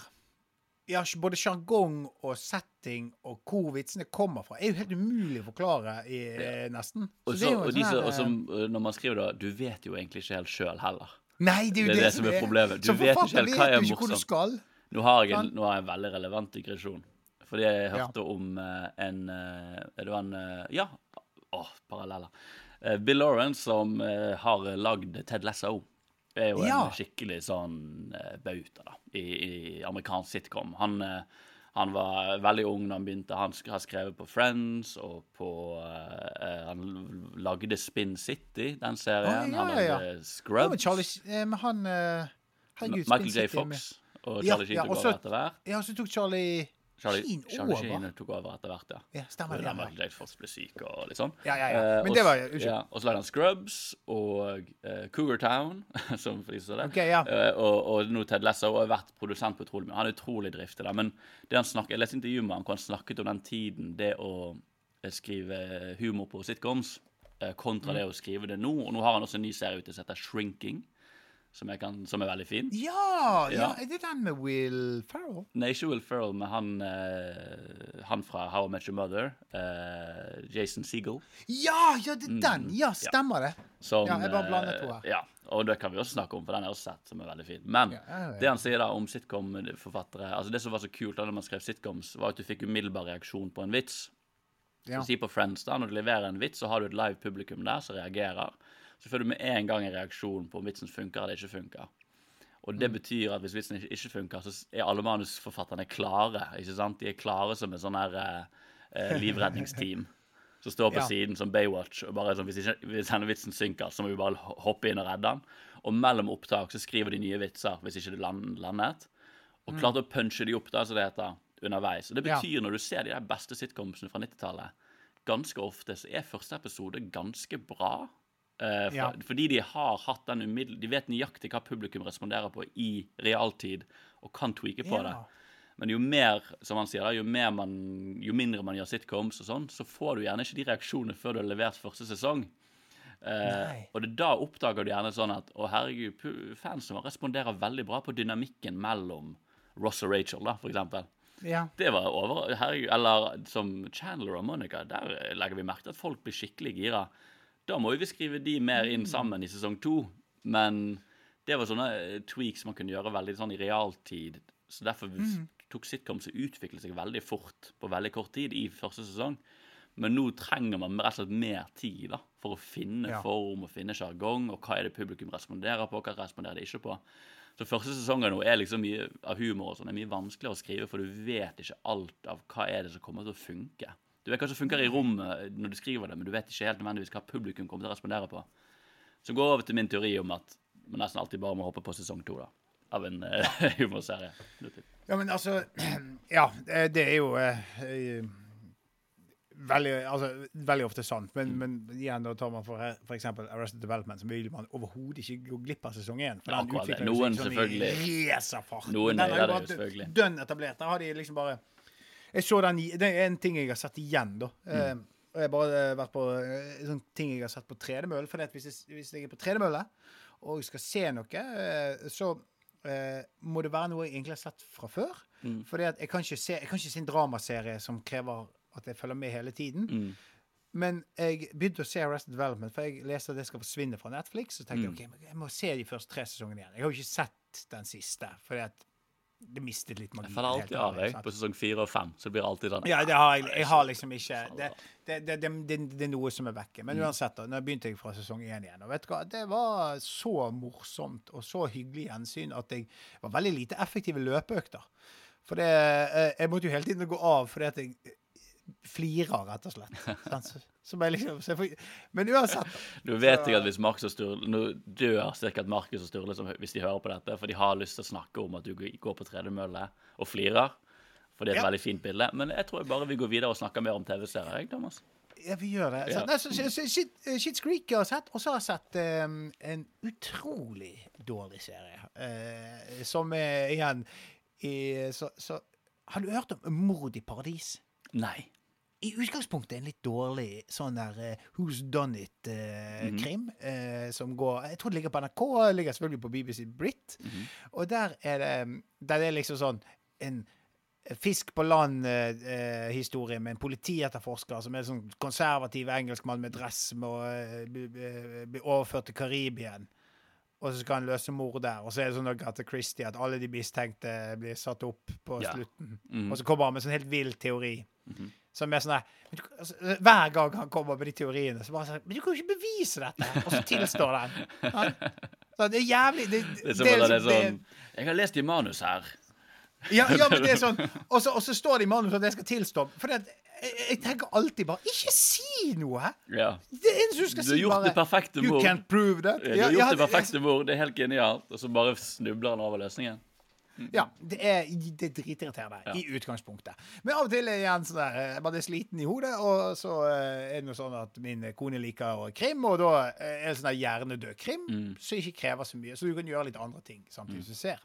ja, både sjargong og setting og hvor vitsene kommer fra. er jo helt umulig å forklare, i, ja. nesten. Og, det så, jo og, de sånn her, og som, uh, når man skriver da, du vet jo egentlig ikke helt sjøl heller. Nei, det er jo det det som er problemet. Du vet ikke helt hva er morsomt. Nå har jeg en, nå har jeg en veldig relevant digresjon. Fordi jeg Ja. hørte om eh, en er Det var en eh, Ja, åh, paralleller. Eh, Bill Lawrence som eh, har lagd Ted Lasso. Er jo Ja. en skikkelig sånn uh, bauta da, i, i amerikansk sitcom. Han, eh, han var veldig ung da han begynte. Han har skrevet på Friends og på eh, eh, Han lagde Spin City, den serien. Oh, ja, han ja, ja. lagde Ja, Scrubs. Charlie eh, Men han uh, Herregud, Michael Spin J. City med. Fox og Ja, Charlie Sheen ja, og over etter hvert. Ja, så tok Charlie Charlie, Charlie. Sheen tok over etter hvert, ja. Ja, stemmer det. Michael J. Foss ble syk og litt sånn. Ja, ja, ja. Eh, Men det var jo Unnskyld. Ja, og så lagde han Scrubs og uh, Cougar Town, som for de som det. Ok, ja. Uh, og, og nå Ted Lesser og har vært produsent på utrolig mye. Han er utrolig driftig der. Men det han snakket, jeg leste intervju med han hvor han snakket om den tiden det å skrive humor på sitcoms kontra Mm. det å skrive det nå. Og nå har han også en ny serie ute som heter Shrinking, som, kan, som er veldig fin. Ja, ja, er det den med Will Ferrell? Nei, ikke Will Ferrell, men han, uh, han fra How I Met Your Mother, Uh, Jason Segel. Ja, ja, det er den! Ja, stemmer det. Som, Ja, jeg bare blander to her. Ja, og det kan vi også snakke om, for den er også sett, som er veldig fin. Men Ja, ja, ja. det han sier da om sitcom-forfattere altså Det som var så kult da når man skrev sitcoms, var at du fikk umiddelbar reaksjon på en vits. Ja. Si på Friends, da, når du leverer en vits, så har du et live publikum der som reagerer. Så får du med en gang en reaksjon på om vitsen funker eller ikke funker. Og Mm. det betyr at hvis vitsen ikke, funker, så er alle manusforfatterne klare. ikke sant? De er klare som et sånn her eh, eh, livredningsteam. Som står på Ja. siden som Baywatch. og bare sånn, hvis, ikke, hvis denne vitsen synker, så må vi bare hoppe inn og redde den. Og mellom opptak så skriver de nye vitser hvis ikke det land, landet. Og klart å punche de opp, da, som det heter, underveis. Og det betyr, Ja. når du ser de der beste sitcomsene fra 90-tallet, ganske ofte så er første episode ganske bra. Eh, for, Ja. Fordi de har hatt den umiddel... De vet nøyaktig hva publikum responderer på i realtid, og kan tweake på Ja. det. Men jo mer, som han sier, da, jo, mer man, jo mindre man gjør sitcoms og sånn, så får du gjerne ikke de reaksjonene før du har levert første sesong. Eh, og det, da oppdager du gjerne sånn at å herregud, fansen responderer veldig bra på dynamikken mellom Ross og Rachel, da, for eksempel. Ja. Det var over herregud, Eller som Chandler og Monica, der legger vi merke til at folk blir skikkelig gira. Da må vi skrive de mer inn sammen i sesong to. Men det var sånne eh, tweaks man kunne gjøre veldig sånn i realtid. Så derfor tok sitcoms og utviklet seg veldig fort på veldig kort tid i første sesong. Men nå trenger man rett og slett mer tid da, for å finne Ja. form og finne sjargong. Og hva er det publikum responderer på, hva responderer de ikke på. Så første sesongen nå er liksom mye av humor og sånn, er mye vanskeligere å skrive, for du vet ikke alt av hva er det som kommer til å funke. Du vet hva som funker i rommet når du skriver det, men du vet ikke helt nødvendigvis hva publikum kommer til å respondere på. Så går jeg over til min teori om at man nesten alltid bare må hoppe på sesong to, da. Av en uh, humorserie. ja, men altså Ja, det det er jo eh, eh, veldig, altså, veldig ofte sant. Men, men igjen, da tar man for, for eksempel Arrested Development, så vil man overhodet ikke gå glipp av sesong én. For Ja, den utvikler seg sånn i racerfart. Noen er er det jo selvfølgelig. dønn etablert. Der har de liksom bare den Det er en ting jeg har sett igjen, da. Mm. Eh, og jeg har bare eh, vært på eh, sånn ting jeg har sett på tredemølle. For hvis, jeg- hvis jeg er på tredemølle og skal se noe, så eh, må det være noe jeg egentlig har sett fra før. Mm. At jeg kan ikke se, kan ikke se en dramaserie som krever at jeg følger med hele tiden. Mm. Men jeg begynte å se Arrested Development, for jeg leste at det skal forsvinne fra Netflix. Så tenkte Mm. jeg ok, jeg må se de første tre sesongene igjen. Jeg har jo ikke sett den siste, fordi at det mistet litt magi. Jeg faller alltid av jeg, på sesong fire og fem. Så det blir alltid sånn Ja, det har jeg. Jeg har liksom ikke Det, det, det, det, er noe som er vekke. Men Mm. uansett, da. Nå begynte jeg fra sesong én igjen. Og vet du hva, det var så morsomt og så hyggelig gjensyn at jeg var veldig lite effektive løpeøkter. For det eh, Jeg måtte jo hele tiden gå av fordi at jeg flirer, rett og slett. Så, så liksom, så jeg får, men uansett, Nå Du vet jeg at hvis Markus og Sturle Nå dør sikkert Markus og Sturle som, hvis de hører på dette, for de har lyst til å snakke om at du går på tredemølle og flirer. For det er et Ja. veldig fint bilde. Men jeg tror bare vi går videre og snakker mer om TV-serier. jeg, Thomas. Ja, vi gjør det. Ja. Så, så, så, så, Shit, Shit's Creek har jeg sett, og så har jeg sett um, en utrolig dårlig serie. Uh, som er igjen i, så, så Har du hørt om Mord i paradis? Nei. I utgangspunktet en litt dårlig sånn der uh, Who's Done It-krim. eh, som går Jeg tror det ligger på NRK, ligger selvfølgelig på BBC Brit. Og der er det Der er liksom sånn en Fisk på land-historie med en politietterforsker som er en sånn konservativ engelskmann med dress og blir eh, bli bli- bli overført til Karibien. Og så skal han løse mord der. Og så er det sånn Agatha Christie at alle de mistenkte blir satt opp på Ja. slutten. Mhm. Og så kommer han med en sånn helt vill teori. Som er sånn der du- altså, Hver gang han kommer med de teoriene, så bare sånn Men du kan jo ikke bevise dette! Og så tilstår den. Ja. Så det er jævlig Det, Det er det at det er sånn Jeg har lest i manus her. ja, ja, men det er sånn Og så, står det i manus at jeg skal tilstå. For det, jeg, jeg tenker alltid bare Ikke si noe! Ja. Det eneste du skal Du har si, gjort bare det perfekte You can't prove that. Du har gjort det perfekte mord. Det er helt genialt. Og så bare snubler han over løsningen. Ja, det er, det er dritirriterende Ja. i utgangspunktet. Men av og til igjen sånn der Jeg bare er sliten i hodet, og så eh, er det noe sånn at min kone liker krim, og da eh, er det sånn der hjernedød krim, Mm. som ikke krever så mye. Så du kan gjøre litt andre ting samtidig som du ser.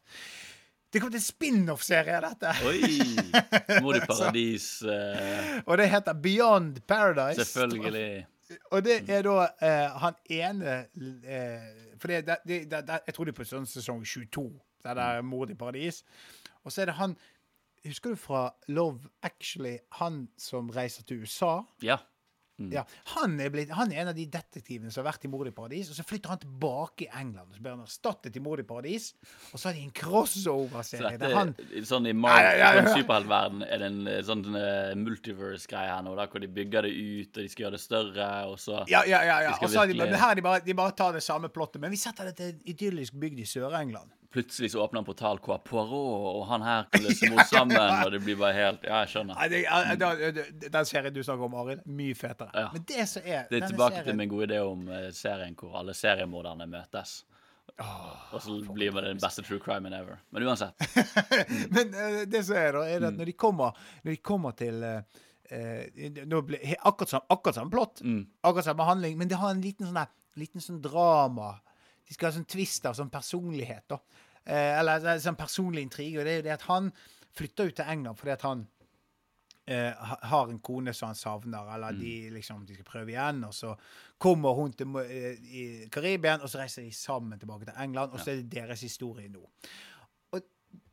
Det kommer til en spin-off-serie, dette. Oi! Mor i paradis. Uh... Og det heter Beyond Paradise. selvfølgelig. Og det er da uh, han ene uh, For det, det, det, det, jeg tror det er på sånn sesong 22, det der Mord i paradis. Og så er det han Husker du fra Love Actually, han som reiser til USA? Ja. Ja, han er, blitt, han er en av de detektivene som har vært i Mord i paradis, og så flytter han tilbake i England. og Så blir han erstattet i Mord i paradis, og så har de en crossover-serie Så der han sånn I sånn superheltverden er det en eh, sånn eh, multiverse-greie her nå, da, hvor de bygger det ut, og de skal gjøre det større, og så Ja, ja, ja. ja. Og så har de, her er de bare, de bare tar det samme plottet. Men vi setter det til en idyllisk bygd i Sør-England. Plutselig så åpner en portal hvor Poirot og han her kan løse mot sammen, og det blir bare helt Ja, jeg skjønner. Det, da, den serien du snakker om, Arild, mye fetere. Ja. Men det som er Det er tilbake tilbake til min gode idé om eh, serien hvor alle seriemorderne møtes. og så blir det den beste true crimen ever. Men uansett. Men uh, det som er, da, er det Mm. at når de kommer, når de kommer til uh, eh, nå ble, akkurat, samme, akkurat samme plott, Mm. akkurat samme handling, men de har en liten sånn, liten sånn drama. De skal ha sånn twist av sånn personlighet, da. Eh, eller er sånn personlig intrige. Og det er jo det at han flytter ut til England fordi at han eh, har en kone som han savner, eller de liksom de skal prøve igjen, og så kommer hun til eh, Karibia, Karibien, og så reiser de sammen tilbake til England, og så er det deres historie nå. Og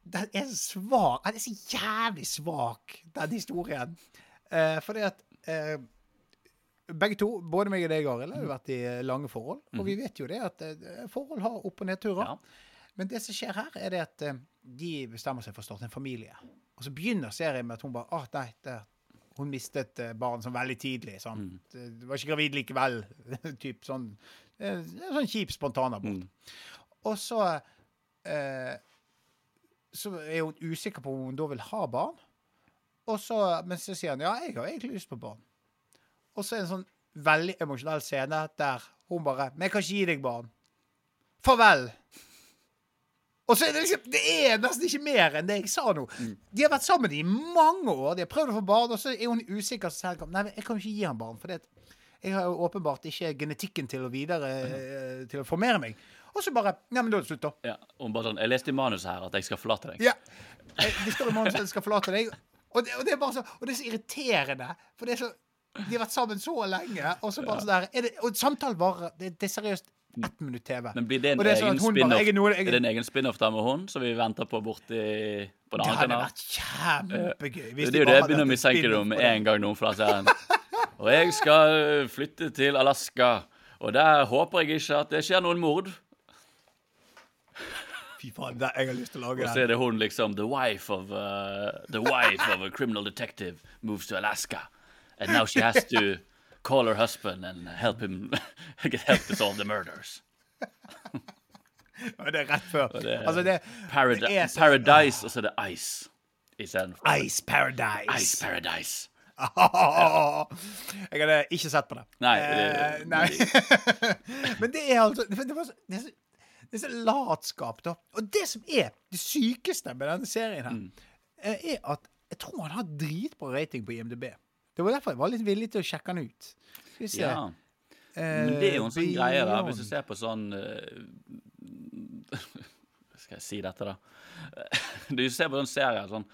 den er så svak. Den er så jævlig svak, den historien. Eh, fordi at eh, begge to, både meg og deg, Arild, har jo vært i eh, lange forhold. Og vi vet jo det at eh, forhold har opp- og nedturer. Ja. Men det som skjer her, er det at eh, de bestemmer seg for å starte en familie. Og så begynner serien med at hun bare ah, nei, det, hun mistet barn sånn veldig tidlig. Sant? Det var ikke gravid likevel. typ sånn, sånn kjip spontanabort. Og så eh, Så er hun usikker på om hun da vil ha barn. Og så, men så sier han ja, jeg har egentlig lyst på barn. Og så er det en sånn veldig emosjonell scene der hun bare Men jeg kan ikke gi deg barn. Farvel. Og så er det liksom Det er nesten ikke mer enn det jeg sa nå. De har vært sammen i mange år. De har prøvd å få barn, og så er hun usikker. Så sier nei, jeg kan jo ikke gi ham barn. For det, jeg har jo åpenbart ikke genetikken til å videre eh, Til å formere meg. Og så bare Nei, men da er det slutt, da. Ja, hun bare sånn Jeg leste i manuset her at jeg skal forlate deg. Ja. Det står i manuset at jeg skal forlate deg. Og det, og det er bare så Og det er så irriterende. For det er så De har vært sammen så lenge, og så bare sånn der er det, Og samtalen varer det, det er seriøst ett minutt TV. Men blir det en det sånn egen bare, spin-off jeg er noe- jeg- Er det en egen spin-off der med hun, som vi venter på borti på en Det annen hadde kanal? vært kjempegøy. Det de er jo det jeg begynner å mistenke med en gang noen fra serien. Og jeg skal flytte til Alaska, og der håper jeg ikke at det skjer noen mord. Fy faen, det, jeg har lyst til å lage Og så er det hun liksom The wife of uh, The wife of a criminal detective moves to Alaska. And now she has to call her husband and help him get help to solve the murders. Det er rett før. Det er Altså, det, Paradi det så- Paradise, og så er det Ice istedenfor. Ice Paradise. Ice Paradise. Jeg hadde ikke sett på det. Nei, Eh, nei. Men det er altså Det, var så, det, er så, det er så latskap, da. Og det som er det sykeste med denne serien her, Mm. eh, er at jeg tror han har dritbra rating på IMDb. Det var derfor jeg var litt villig til å sjekke den ut. Skal vi se. Ja. Men det er jo en sånn Eh, greie, da. Hvis du ser på sånn eh, Skal jeg si dette, da? Du ser på sånn serier sånn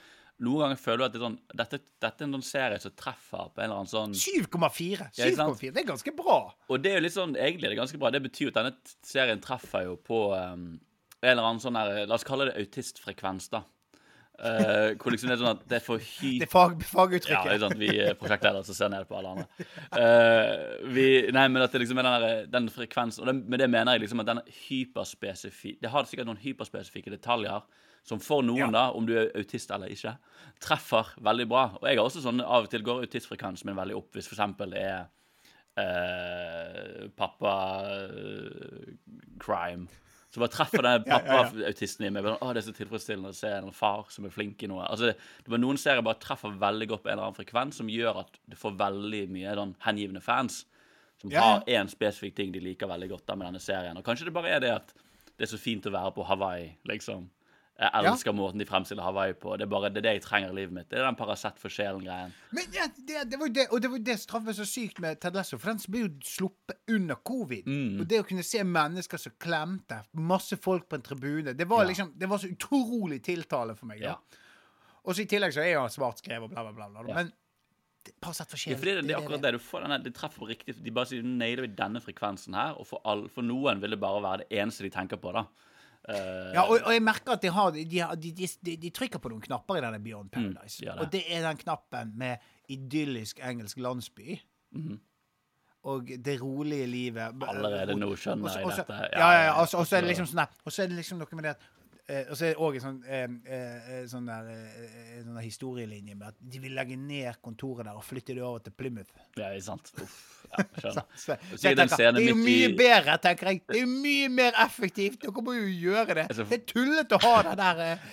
Noen ganger føler du at det sånn dette, dette er en sånn serie som treffer på en eller annen sånn 7,4. Ja, 7,4. Det er ganske bra. Og det er jo litt sånn, egentlig er det ganske bra. Det betyr jo at denne serien treffer jo på um, en eller annen sånn der La oss kalle det autistfrekvens, da. Eh, hvor liksom det er sånn at det er for hy... Det er fag, Ja, faguttrykket. det er sant. Vi er prosjektledere som ser ned på alle andre. Uh, vi, nei, men at det liksom er den, der, den frekvensen Og det, med det mener jeg liksom at den hyperspesifikke Det har sikkert noen hyperspesifikke detaljer som for noen, Ja. da, om du er autist eller ikke, treffer veldig bra. Og jeg har også sånn av og til går autistfrekvensen min veldig opp hvis eksempel det er uh, pappa-crime. Så bare treffer den pappa-autisten i meg. Å, det er så tilfredsstillende å se en far som er flink i noe. Altså, det var Noen serier bare treffer veldig godt på en eller annen frekvens, som gjør at du får veldig mye den, hengivne fans. Som ja. har én spesifikk ting de liker veldig godt da med denne serien. Og kanskje det bare er det at det er så fint å være på Hawaii, liksom. Jeg elsker måten de fremstiller Hawaii på. Det er bare det, er det jeg trenger i livet mitt. Det er den Paracet for sjelen-greien. Men ja, det, det var jo det, og det var jo det som traff meg så sykt med Ted Lasso, for den ble jo sluppet under covid. Mm. Og det å kunne se mennesker som klemte, masse folk på en tribune, det var Ja. liksom Det var så utrolig tiltalende for meg. da. Ja. Og så i tillegg så er han svart skrevet og bla, bla, bla. bla. Ja. Men parasett for sjelen det, er akkurat det. Du får denne, de treffer riktig De bare sier nailer vi denne frekvensen her, og for, all, for noen vil det bare være det eneste de tenker på, da. Eh, Ja, og, og jeg merker at de, har, de, de, de, trykker på noen knapper i denne Beyond Paradise. Mm, gjør det. Og det er den knappen med idyllisk engelsk landsby. Og det rolige livet. Allerede nå skjønner jeg dette. Ja, ja, ja. Og så er det liksom sånn der Og så er det liksom noe med det at eh, og så er det òg en sånn, eh, eh, sånn der, eh, sånn der historielinje med at de vil legge ned kontoret der og flytte det over til Plymouth. Ja, ikke sant. Uff. Ja, skjønner. Så, så så jeg det tenker, det er jo mye i- bedre, tenker jeg. Det er jo mye mer effektivt. Dere må jo gjøre det. Altså- Det er tullete å ha den der eh,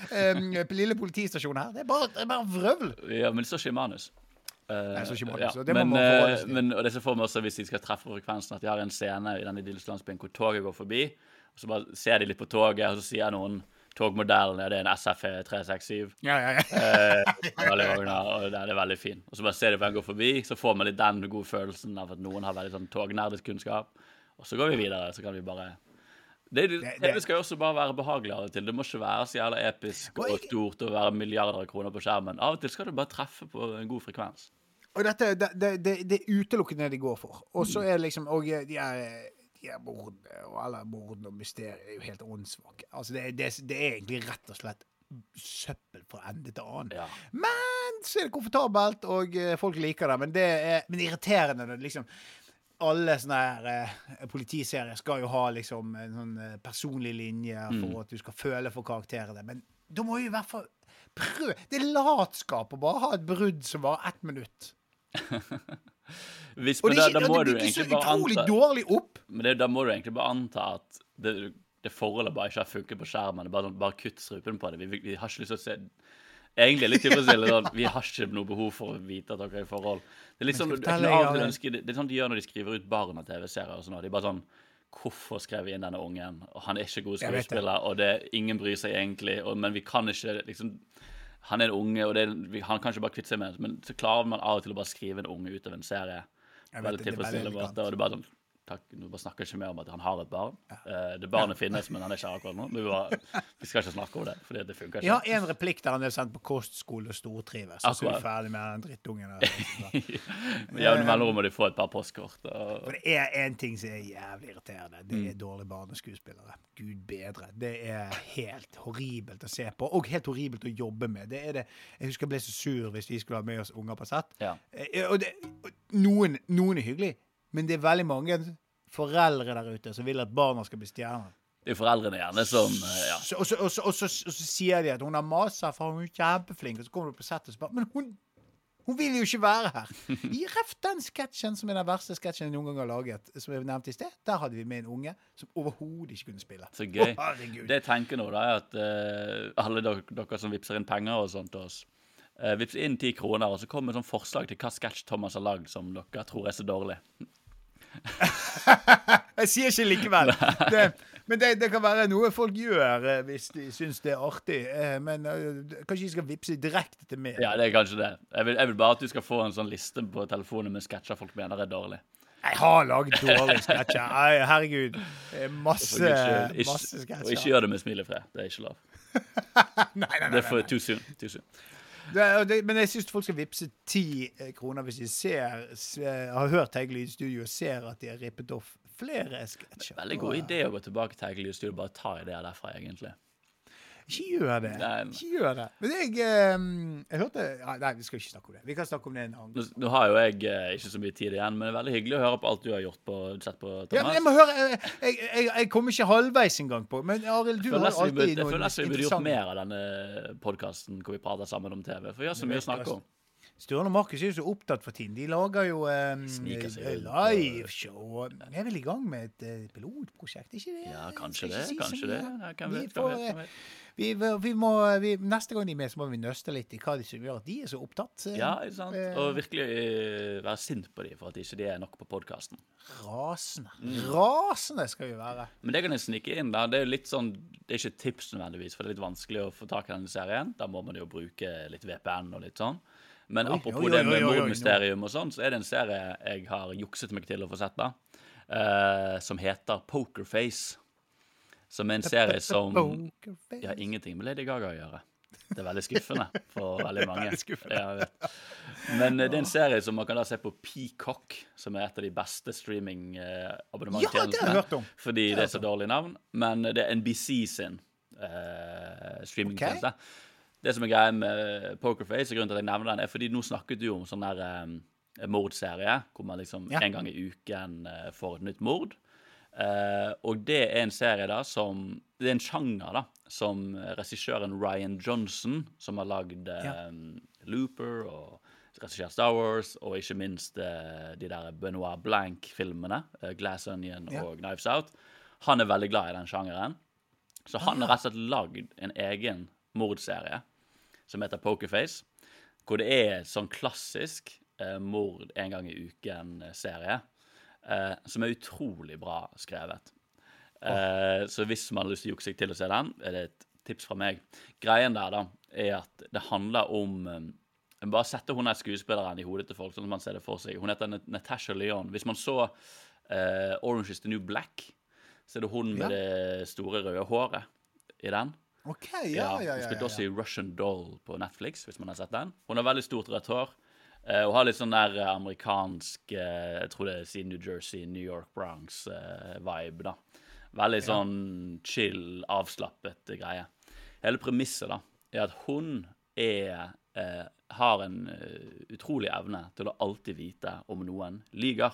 eh, lille politistasjonen her. Det er bare, det er bare vrøvl. Ja, men det står ikke i manus. Eh, det står ikke i manus, og det men, eh, men, og det ser for meg også hvis de skal treffe frekvensen, at de har en scene i den idylliske landsbyen hvor toget går forbi, og så bare ser de litt på toget, og så sier noen togmodellen ja, det er en SFE 367. Ja, ja, ja. Eh, og den er veldig fin. Og så bare ser du på den går forbi, så får man litt den gode følelsen av at noen har veldig sånn tognerdisk kunnskap. Og så går vi videre, så kan vi bare det, det, Det- skal jo også bare være behagelig av og til. Det må ikke være så jævla episk Og stort og være milliarder av kroner på skjermen. Av og til skal du bare treffe på en god frekvens. Og dette, det, det, det, det er utelukkende det de går for. Og så er det liksom Og de er, de er mordene, og alle mordene og mysteriet er jo helt åndssvake. Altså, det, det, det er egentlig rett og slett søppel fra ende til annen. Ja. Men så er det komfortabelt, og eh, folk liker det. Men det er men er irriterende når det liksom alle sånne her eh, politiserier skal jo ha liksom en sånn eh, personlig linje for at du skal føle for karakterene. Men da må jo i hvert fall prøve Det er latskap å bare ha et brudd som varer ett minutt. Hvis, Og det, er ikke- da det bygges så utrolig anta dårlig opp. Men det, da må du egentlig bare anta at det, det forholdet bare ikke har funket på skjermen. Er bare, sånn, bare kutt strupen på det. Vi, vi, vi har ikke lyst til å se Egentlig litt tilfredsstillende Vi har ikke noe behov for å vite at dere er i forhold. Det er litt sånn, er sånn de gjør når de skriver ut barn av TV-serier. og sånn, De er bare sånn Hvorfor skrev vi inn denne ungen? Og Han er ikke god skuespiller, og det, ingen bryr seg egentlig. Og, men vi kan ikke liksom Han er en unge, og det, vi, han kan ikke bare kvitte seg med det. Men så klarer man av og til å bare skrive en unge ut av en serie. Jeg vet Veldig tilfredsstillende måte. Og det bare sånn takk, Nå snakker ikke mer om at han har et barn. Eh, det barnet finnes, men han er ikke her akkurat nå. Vi, skal ikke snakke om det, fordi det funker Jeg har én en replikk der han er sendt på kostskole og stortrives. Så er vi ferdig med den drittungen. Med jevne mellomrom må de få et par postkort. Og, For det er én ting som er jævlig irriterende. Det Mm. er dårlige barneskuespillere. Gud bedre. Det er helt horribelt å se på, og helt horribelt å jobbe med. Det er det. Jeg husker jeg ble så sur hvis vi skulle ha med oss unger på sett. Ja. Eh, Og det, og noen, noen er hyggelig, men det er veldig mange foreldre der ute som vil at barna skal bli stjerner. det er foreldrene gjerne som eh, ja. Så, og, så, og, så, og, så, og så sier de at hun har masa, for hun er kjempeflink. Og så kommer du på settet og spør Men hun, hun vil jo ikke være her! I ref den sketsjen som er den verste sketsjen jeg noen gang har laget, som jeg nevnte i sted, der hadde vi med en unge som overhodet ikke kunne spille. Så gøy. Å. Det jeg tenker nå, da, er at uh, alle dere, dere som vippser inn penger og sånt til oss, uh, vips inn ti kroner, og så kommer et sånt forslag til hva sketsj Thomas har lagd som dere tror er så dårlig. Jeg sier ikke likevel. Det, men det, det kan være noe folk gjør eh, hvis de syns det er artig. Eh, men eh, kanskje de skal vippse direkte til meg. Ja, det er kanskje det. Jeg vil, jeg vil bare at du skal få en sånn liste på telefonen med sketsjer folk mener er dårlig. Jeg har laget dårlige sketsjer. Herregud. Masse, Masse, masse Og ikke gjør det med smilefred. Det er ikke lov. Nei, nei, nei, Det er for nei. too soon. Too soon. Det, det, men jeg syns folk skal vippse ti eh, kroner hvis de ser, ser har hørt Tegge Lydstudio og ser at de har rippet off flere sketsjer. Veldig god idé å gå tilbake til Egil Lydstudio og bare ta ideer derfra, egentlig. Ikke gjør det. Nei, nei. Ikke gjør det. Men jeg, eh, jeg hørte ja, Nei, vi skal ikke snakke om det. Vi kan snakke om det en annen gang. nå har jo jeg eh, ikke så mye tid igjen, men det er veldig hyggelig å høre på alt du har gjort på, sett på Ja, men jeg må høre Jeg, jeg, jeg, jeg kommer ikke halvveis engang på Men Arild, du har alltid noe interessant jeg føler nesten vi burde gjort mer av denne podkasten hvor vi prater sammen om TV. For vi har så mye å snakke om. Sturle og Markus er jo så opptatt for tiden. De lager jo um, liveshow. Vi er vel i gang med et uh, pilotprosjekt, ikke det? Ja, kanskje det. si Kanskje det. Ja, Hvem Vi får, vet? eh? Vi, vi må, vi, neste gang de er med, så må vi nøste litt i hva de som gjør at de er så opptatt. eh, Ja, ikke sant? Og virkelig uh, være sint på dem for at ikke de er nok på podkasten. Rasende. Mm. Rasende skal vi være. Men det kan jeg snike inn. da. Det er jo litt sånn, det er ikke tips nødvendigvis, for det er litt vanskelig å få tak i denne serien. Da må man jo bruke litt VPN og litt sånn. Men Oi, apropos oi, det med oi, oi, mordmysterium og sånn, så er det en serie jeg har jukset meg til å få sett, da. uh, som heter Pokerface. Som er en serie som. Jeg har ingenting med Lady Gaga å gjøre. Det er veldig skuffende for veldig mange. Veldig. Ja. Men eh, det er en serie som man kan da se på Peacock, som er et av de beste Ja, det har jeg hørt om. Fordi det er så dårlig navn. Men det er NBC sin eh, streamingtjeneste. Det som er greia med Pokerface, og grunnen til at jeg nevner den, er fordi nå snakket du om sånn der um, mordserie, hvor man liksom Ja. en gang i uken uh, får et nytt mord. Uh, og det er en serie da som Det er en sjanger da som regissøren Ryan Johnson, som har lagd Ja. Looper og regissert Star Wars, og ikke minst uh, de der Benoit Blank-filmene, Glass Onion Ja. og Knives Out. Han er veldig glad i den sjangeren. Så han Ah. har rett og slett lagd en egen mordserie som heter Pokerface. Hvor det er sånn klassisk eh, mord en gang i uken-serie. Eh, som er utrolig bra skrevet. Eh, så hvis man har lyst til å jukse seg til å se den, er det et tips fra meg. Greien der da, er at det handler om eh, Bare sette hun der skuespilleren i hodet til folk, sånn at man ser det for seg. Hun heter Natasha Leon. Hvis man så eh, Orange is the New Black, så er det hun med Ja. det store røde håret i den. OK, ja, ja, ja. Hun ja, spilte også i Russian Doll på Netflix, hvis man har sett den. Hun har veldig stort rødt hår. eh, og har litt sånn der eh, amerikansk eh, Jeg tror det er New Jersey, New York, Bronx-vibe, da. Veldig sånn chill, avslappet greie. Hele premisset da, er at hun er har en utrolig evne til å alltid vite om noen lyver.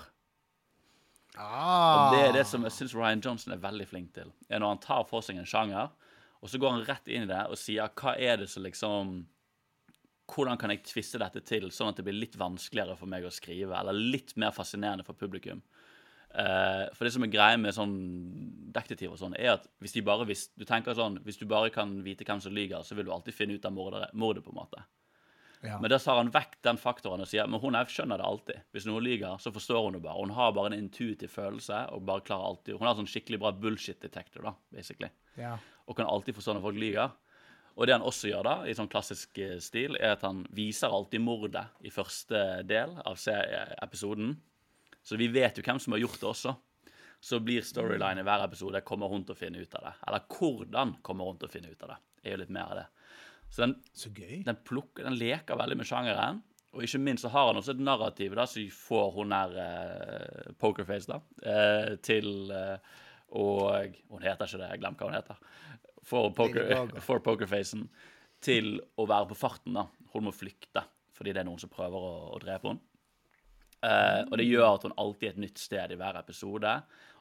Ah. Og det er det som jeg syns Ryan Johnson er veldig flink til. er Når han tar for seg en sjanger, og så går han rett inn i det og sier hva er det som liksom Hvordan kan jeg tviste dette til sånn at det blir litt vanskeligere for meg å skrive, eller litt mer fascinerende for publikum? Uh, for det som er greia med sånn detektiv og sånn, er at hvis de bare hvis, du tenker sånn, hvis du bare kan vite hvem som lyver, så vil du alltid finne ut av mordet, på en måte. Ja. Men da tar han vekk den faktoren og sier men hun er- skjønner det alltid. Hvis noen lyver, så forstår hun det bare. Hun har bare en intuitiv følelse. og bare klarer alltid, Hun har sånn skikkelig bra bullshit detector, da, basically. Ja. Og kan alltid forstå når folk lyver. Og det han også gjør, da, i sånn klassisk eh, stil, er at han viser alltid mordet i første del av episoden. Så vi vet jo hvem som har gjort det også. så blir storyline i hver episode kommer hun til å finne ut av det. Eller hvordan kommer hun til å finne ut av det. er jo litt mer av det. Så den, Så gøy. den, plukker, den leker veldig med sjangeren. Og ikke minst så har han også et narrativ da, som får hun der eh, Pokerface da, eh, til eh, Og Hun heter ikke det, jeg glemmer hva hun heter. Lady poker, for Pokerfacen til å være på farten. da. Hun må flykte fordi det er noen som prøver å, å drepe henne. Uh, og det gjør at hun alltid er et nytt sted i hver episode.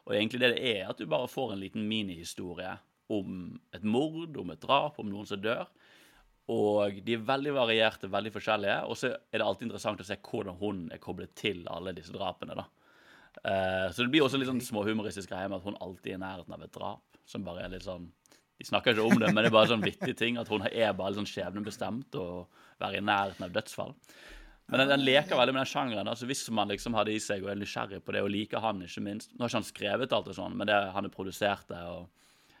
Og egentlig det det er, at du bare får en liten minihistorie om et mord, om et drap, om noen som dør. Og de er veldig varierte, veldig forskjellige. Og så er det alltid interessant å se hvordan hun er koblet til alle disse drapene. da. Uh, så det blir også litt sånn småhumoristisk greie med at hun alltid er i nærheten av et drap. Som bare er litt sånn De snakker ikke om det, men det er bare sånn vittig ting. At hun er bare sånn skjebnebestemt å være i nærheten av dødsfall. Men den, den leker veldig med den sjangeren. altså Hvis man liksom hadde i seg og er nysgjerrig på det, og liker han ikke minst Nå har ikke han skrevet alt og sånn, men det, han er produsert det, og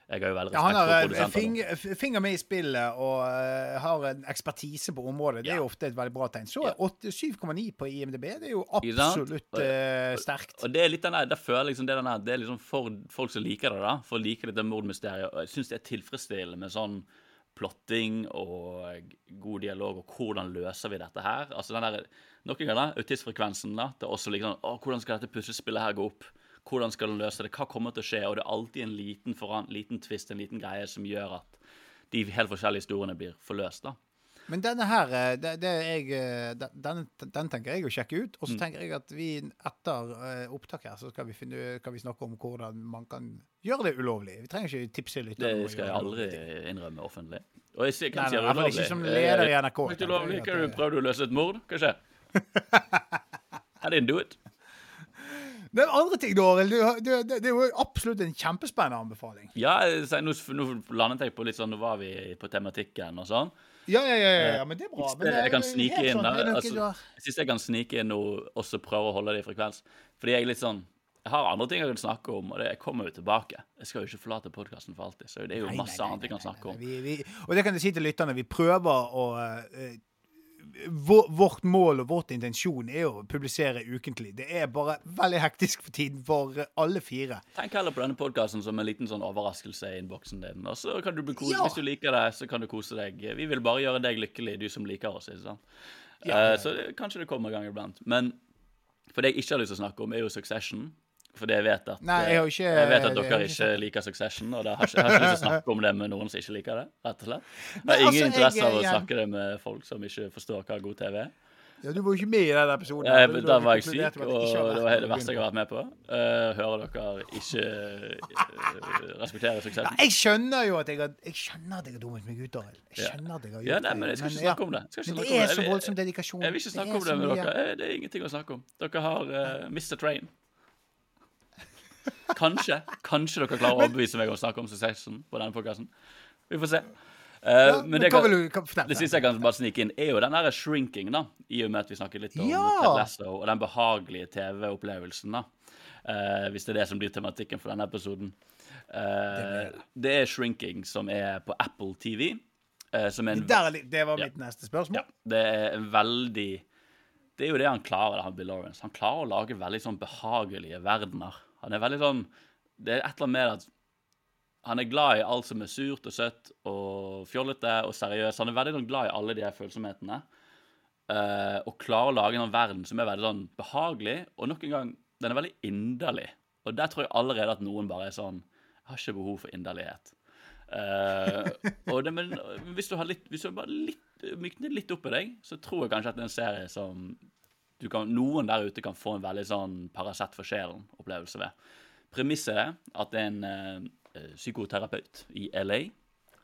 jeg har jo veldig Ja, han har for eh, produsenter. finger, med i spillet og uh, har en ekspertise på området. Det er jo ofte et veldig bra tegn. Så Ja. 7,9 på IMDb. Det er jo absolutt Og- eh, sterkt. Og det er litt den der, der føler liksom det, er den der, det er liksom for folk som liker det, da. For å like dette mordmysteriet. Jeg syns det er tilfredsstillende med sånn plotting og god dialog, og hvordan løser vi dette her? Altså den der, Noen ganger da, autistfrekvensen, da. Det er også liksom Å, hvordan skal dette puslespillet her gå opp? Hvordan skal den løse det? Hva kommer til å skje? Og det er alltid en liten, foran, liten twist, en liten greie, som gjør at de helt forskjellige historiene blir forløst, da. Men denne her, eh, det, det jeg, eh, den, den, tenker jeg å sjekke ut. Og Mm. så tenker jeg at vi etter eh, opptak her, så skal vi, finne, kan vi snakke om hvordan man kan gjøre det ulovlig. Vi trenger ikke tipse litt. Det skal jeg aldri ulovlig. innrømme offentlig. Og jeg sier, Nei, kan si nei, i hvert ulovlig. ikke som leder i NRK. Ikke ulovlig. Er du å løse et mord? Hva skjer? I didn't do it. Er andre ting, Dorild. Du, det, det er jo absolutt en kjempespennende anbefaling. Ja, så nå, nå landet jeg på litt sånn Nå var vi på tematikken og sånn. Ja, ja, ja, ja, ja men det er bra. Men det- jeg kan snike inn sånn, det noe altså- Jeg syns jeg kan snike inn og også prøve å holde det i frekvens. Fordi jeg er litt sånn Jeg har andre ting jeg kan snakke om, og det jeg kommer jo tilbake. Jeg skal jo ikke forlate podkasten for alltid, så det er jo Nei, masse nei, nei, annet vi kan snakke om. Vi, vi, og det kan jeg si til lytterne. Vi prøver å eh, vår, Vårt mål og vårt intensjon er å publisere ukentlig. Det er bare veldig hektisk for tiden for alle fire. Tenk heller på denne podkasten som en liten sånn overraskelse i innboksen din. Og så kan du bli kos Ja. Hvis du liker det, så kan du kose deg. Vi vil bare gjøre deg lykkelig, du som liker oss. ikke sant? Ja. Eh, Så det, kanskje det kommer en gang iblant. Men for det jeg ikke har lyst til å snakke om, er jo Succession. Fordi jeg vet at, Nei, jeg har ikke- jeg vet at dere har ikke ikke liker Succession, og da har jeg ikke, har ikke lyst til å snakke om det med noen som ikke liker det. rett og slett. Jeg har ingen altså, interesse av å snakke det med folk som ikke forstår hva god TV er. Ja, Du var jo ikke med i den episoden. Jeg, Da- var jeg syk, og det var det verste jeg har vært med på. Uh, hører dere ikke uh, respektere Ja, Succession? jeg skjønner jo at jeg har Jeg skjønner at jeg har dummet meg ut, Arild. Jeg skjønner at jeg har gjort Ja, nei, men jeg skal ikke snakke om det. Men det er så voldsom dedikasjon. Jeg vil ikke snakke om det med dere. Eh, Det er ingenting å snakke om. Dere har uh, Mr. Train. Kanskje kanskje dere klarer å overbevise meg om å snakke om Succession på denne podkasten. Vi får se. Uh, Ja, men men det, kan, du hva- det siste jeg kan bare snike inn, er jo den derre shrinking, da. I og med at vi snakket litt om Ja! Ted og den behagelige TV-opplevelsen, da. Uh, hvis det er det som blir tematikken for denne episoden. Uh, det er shrinking som er på Apple TV. som en Der er Det var Ja. mitt neste spørsmål. ja, det er en veldig Det er jo det han klarer, det, han Bill Lawrence. Han klarer å lage veldig sånn behagelige verdener. Han er veldig sånn Det er et eller annet med at han er glad i alt som er surt og søtt og fjollete og seriøst. Han er veldig sånn glad i alle de her følsomhetene. Uh, og klarer å lage en verden som er veldig sånn behagelig, og nok en gang, den er veldig inderlig. Og der tror jeg allerede at noen bare er sånn Jeg har ikke behov for inderlighet. Uh, det, men hvis du har litt Hvis du bare litt mykner litt opp i deg, så tror jeg kanskje at det er en serie som kan, noen der ute kan få en veldig sånn Paracet for sjelen-opplevelse ved. Premisset er at det er en uh, psykoterapeut i LA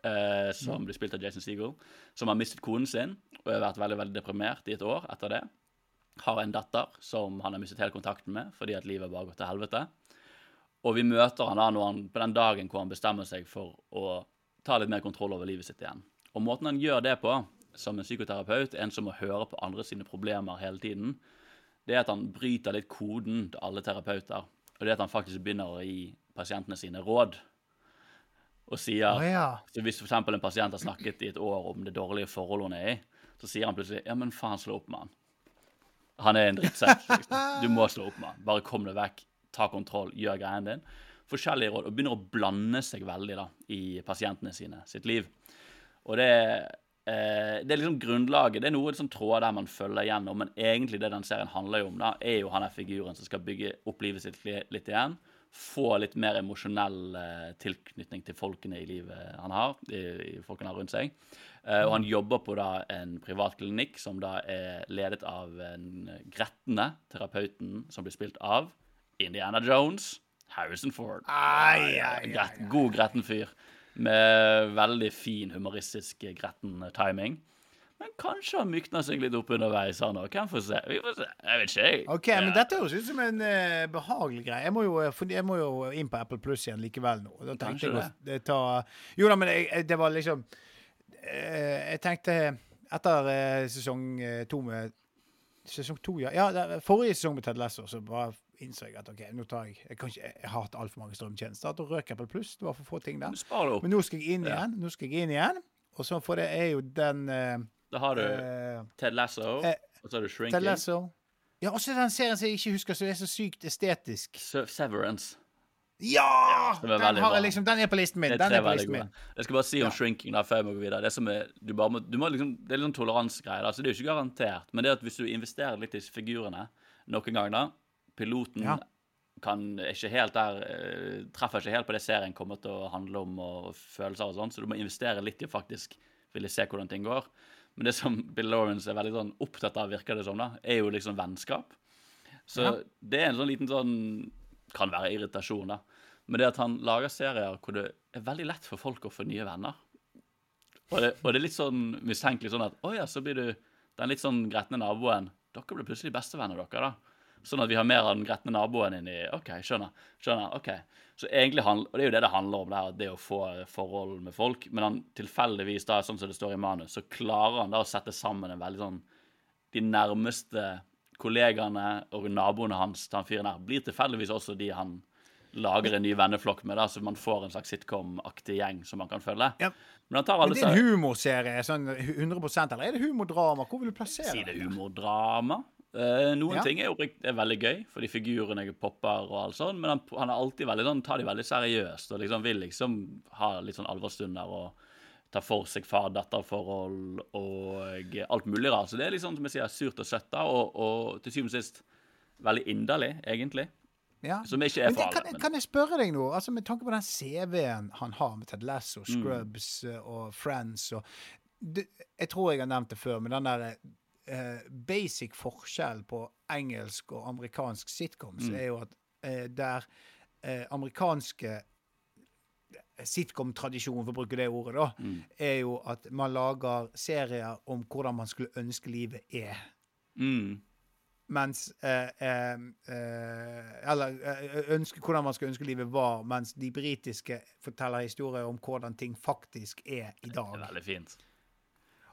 uh, som blir spilt av Jason Segel, som har mistet konen sin og har vært veldig veldig deprimert i et år etter det. Har en datter som han har mistet hele kontakten med fordi at livet bare gått til helvete. Og vi møter han da når han, på den dagen hvor han bestemmer seg for å ta litt mer kontroll over livet sitt igjen. Og måten han gjør det på, som en psykoterapeut, en som må høre på andre sine problemer hele tiden, det er at han bryter litt koden til alle terapeuter. Og det er at han faktisk begynner å gi pasientene sine råd. Og sier oh, ja. så Hvis eksempel en pasient har snakket i et år om det dårlige forholdet hun er i, så sier han plutselig ja, men faen, slå opp med han. Han er en drittsekk. Liksom. Du må slå opp med han. Bare kom deg vekk. ta kontroll, gjør greien din. Forskjellige råd, og begynner å blande seg veldig da, i pasientene sine sitt liv. Og det, eh, det er liksom grunnlaget. Det er noe sånn tråder der man følger gjennom, men egentlig det den serien handler jo om, da, er jo han er figuren som skal bygge opp livet sitt litt igjen. Få litt mer emosjonell eh, tilknytning til folkene i livet han har, i, i folkene rundt seg. Eh, og han jobber på da en privat klinikk som da er ledet av en Gretne, terapeuten som blir spilt av Indiana Jones, Harrison Ford. Ai, ai, ai, God gretten fyr. Med veldig fin humoristisk gretten timing. Men kanskje han mykna seg litt opp underveis, han òg. Hvem får se? Vi får se. Jeg vet ikke, jeg. OK, men dette høres ut som en uh, behagelig greie. Jeg må, jo, eh, jeg må jo inn på Apple Pluss igjen likevel nå. Da tenkte Kanskje jeg å ta Jo da, men jeg, det var liksom uh, Jeg tenkte etter uh, sesong eh, to med Sesong to, ja. ja forrige sesong med Ted Lasso, så bare innså jeg at OK, nå tar jeg Jeg, kan ikke, jeg har hatt altfor mange strømtjenester. Da røk Apple Pluss. Det var for få ting der. Men nå skal jeg inn Ja. igjen. Nå skal jeg inn igjen. Og så for det er jo den eh, Da har du eh, Ted Lasso, eh, og så har du Shrinking. Ted Lasso. Ja, også den serien som jeg ikke husker, som er så sykt estetisk. Severance. Ja! var den, har jeg liksom, den er på listen min. Den er på listen min. Jeg skal bare si om shrinking da, før jeg må gå videre. Det, som er, du bare må, du må liksom, det er litt sånn toleransegreier. Altså, Det er jo ikke garantert. Men det at hvis du investerer litt i figurene noen ganger gang, da Piloten Ja. kan ikke helt der eh, Treffer ikke helt på det serien kommer til å handle om, og følelser og sånn, så du må investere litt i å faktisk ville se hvordan ting går. Men det som Bill Lawrence er veldig sånn opptatt av, virker det som, da, er jo liksom vennskap. Så Ja. det er en sånn liten sånn Kan være irritasjon, da. Men det at han lager serier hvor det er veldig lett for folk å få nye venner. Og det, og det er litt sånn mistenkelig sånn at å ja, så blir du den litt sånn gretne naboen. Dere blir plutselig bestevenner, dere, da. Sånn at vi har mer av den gretne naboen inni OK, skjønner. skjønner, ok. Så egentlig handler, Og det er jo det det handler om, det, her, det å få forhold med folk. Men han tilfeldigvis, da, sånn som det står i manus, så klarer han da å sette sammen en veldig sånn De nærmeste kollegaene og naboene hans til han fyren her blir tilfeldigvis også de han lager en ny venneflokk med, da, så man får en slags sitcom-aktig gjeng som man kan følge. Ja. Men han tar alle Men det er en humorserie, sånn 100% eller er det humordrama? Hvor vil du plassere det? Si det? humordrama. Eh, noen Ja. ting er jo er veldig gøy, fordi figurene popper og alt sånn, men han, han er alltid veldig sånn, tar de veldig seriøst og liksom vil liksom ha litt sånn alvorstunder og ta for seg far-datter-forhold og alt mulig rart. Så det er liksom, som jeg sier, surt og søtt, da, og, og til syvende og sist veldig inderlig, egentlig. Ja. Som ikke er for alle. kan. Men, kan jeg spørre deg nå, altså med tanke på den CV-en han har med Ted Lasso, Mm. Scrubs mm. og Friends og det, Jeg tror jeg har nevnt det før, men den der eh, basic forskjell på engelsk og amerikansk sitcoms Mm. er jo at eh, der eh, amerikanske Sitcom-tradisjonen, for å bruke det ordet, da, Mm. er jo at man lager serier om hvordan man skulle ønske livet er. mm, Mens eh, eh, eh, Eller eh, ønske, hvordan man skulle ønske livet var, mens de britiske forteller historier om hvordan ting faktisk er i dag. det er veldig fint.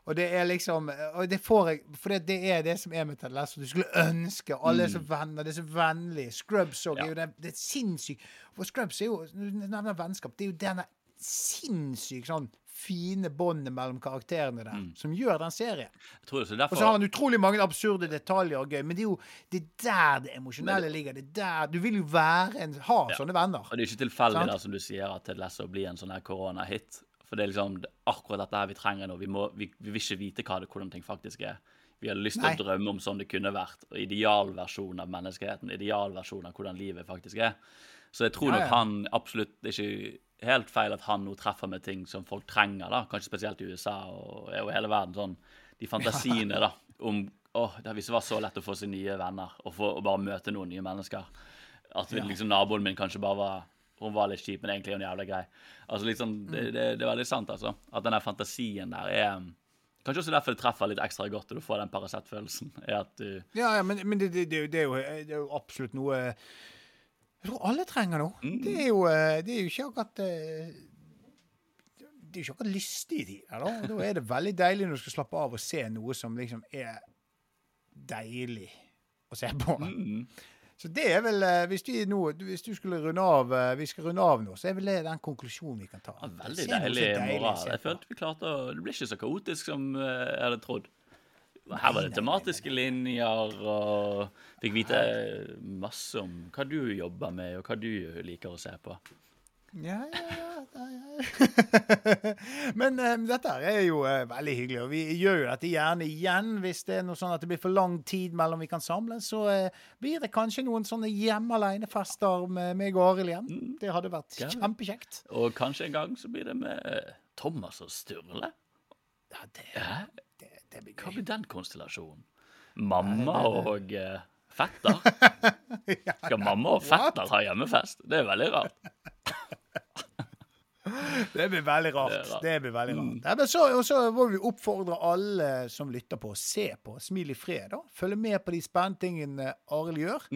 Og det er liksom Og det får jeg For det, det er det som er med Ted Lasso. Du skulle ønske Alle er så venner, det er så vennlig. Scrubs Mm. Ja. er jo det, det er sinnssykt. For Scrubs er jo Når du nevner vennskap, det er jo denne sinnssykt sånn fine båndet mellom karakterene der, Mm. som gjør den serien. Det er Og så har han utrolig mange absurde detaljer og gøy, men det er jo det er der det emosjonelle ligger. Det er der, Du vil jo være en, ha Ja. sånne venner. Og det er ikke tilfeldig, som du sier, at Ted Lasso blir en sånn her koronahit. For det er liksom det akkurat dette her vi trenger nå. Vi, må, vi, vi vil ikke vite hva det, hvordan ting faktisk er. Vi har lyst til å drømme om sånn det kunne vært. Og idealversjonen av menneskeheten. Idealversjonen av hvordan livet faktisk er. Så jeg tror Ja, nok han absolutt Det er ikke helt feil at han nå treffer med ting som folk trenger, da. Kanskje spesielt i USA og, og hele verden. sånn De fantasiene, da, om å, hvis det var så lett å få seg nye venner og, få, og bare møte noen nye mennesker. At liksom, naboen min kanskje bare var Hun var litt kjip, men egentlig er hun jævlig grei. Altså liksom, det, det, det er veldig sant, altså. At den der fantasien der er Kanskje også derfor det treffer litt ekstra godt, og du får den Paracet-følelsen. Ja, ja, men, men det, det, det, er jo- det, er jo, det er jo absolutt noe Jeg tror alle trenger noe. Mm. Det, er jo, eh, det er jo ikke akkurat eh, Det er jo ikke akkurat lystige tider. Da. Da er det veldig deilig når du skal slappe av og se noe som liksom er deilig å se på. Mm. Så det er vel eh, Hvis, vi nå, hvis du skulle runde av eh, Vi skal runde av nå, så er vel det den konklusjonen vi kan ta. ja, Veldig deilig deilig morgen. Jeg følte vi klarte å Det ble ikke så kaotisk som eh, jeg hadde trodd. Her var det tematiske linjer, og fikk vite masse om hva du jobber med, og hva du liker å se på. Ja, ja, ja. Men um, dette er jo uh, veldig hyggelig, og vi gjør jo dette gjerne igjen. Hvis det er noe sånn at det blir for lang tid mellom vi kan samles, så uh, blir det kanskje noen sånne hjemme alene-fester med meg og Arild igjen. Det hadde vært Ja. kjempekjekt. Og kanskje en gang så blir det med Thomas og Sturle. Ja, det, det, det blir Hva blir den konstellasjonen? Mamma og fetter? Skal mamma og fetter ha hjemmefest? Det er veldig rart. Det blir veldig rart. Det rart. Det blir veldig rart. Ja, men så, og så må vi oppfordre alle som lytter på, å se på Smil i fred. da. Følge med på de spennende tingene Arild gjør.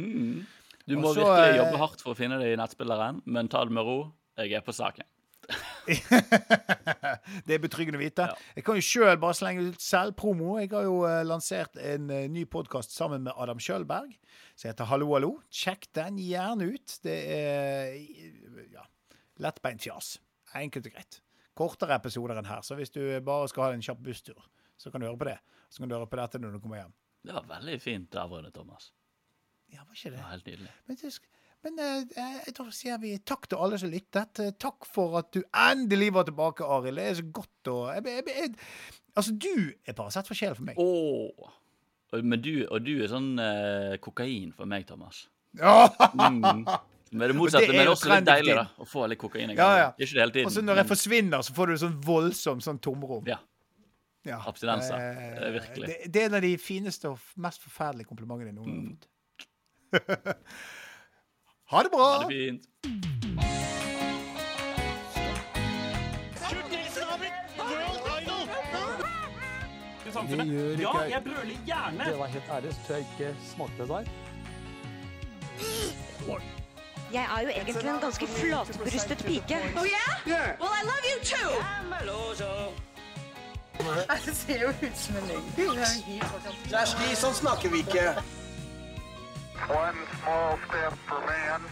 Du må Også, virkelig eh, jobbe hardt for å finne det i nettspilleren, men ta det med ro. Jeg er på saken. Det er betryggende å vite. Ja. Jeg kan jo sjøl bare slenge ut selvpromo. Jeg har jo eh, lansert en eh, ny podkast sammen med Adam Kjølberg som heter Hallo, hallo. Sjekk den gjerne ut. Det er ja, lettbeint fjas. Enkelt og greit. Kortere episoder enn her, så hvis du bare skal ha en kjapp busstur, så kan du høre på det. Så kan du høre på dette når du kommer hjem. Det var veldig fint avrundet, Thomas. Ja, var ikke Det det? var helt nydelig. Men, men eh, eh, da sier vi takk til alle som lyttet. Eh, Takk for at du endelig var tilbake, Arild. Det er så godt å Altså, du er Paracet for sjel for meg. Åh. Og- Men du, og du er sånn eh, kokain for meg, Thomas. Ja! Mm. Men det motsatte, Og det er men også litt deilig da, å få litt kokain. Ja, ja. Ikke det hele tiden. Og så når jeg men- forsvinner, så får du sånn voldsom sånn tomrom. Ja. Ja. Abstinenser. Eh, Det virkelig. Det, det er en av de fineste og mest forferdelige komplimentene jeg noen gang har fått. ha det bra! Ha det fint. Det gjør Ja, ikke jeg brøler gjerne. Det var helt ærlig, så tror jeg ikke smakte deg. Jeg er jo egentlig en ganske flatbrystet pike. Oh yeah? Well, I love you too. Det ser jo ut som en løgn. Er helt sånn snakker vi ikke. One small step for man,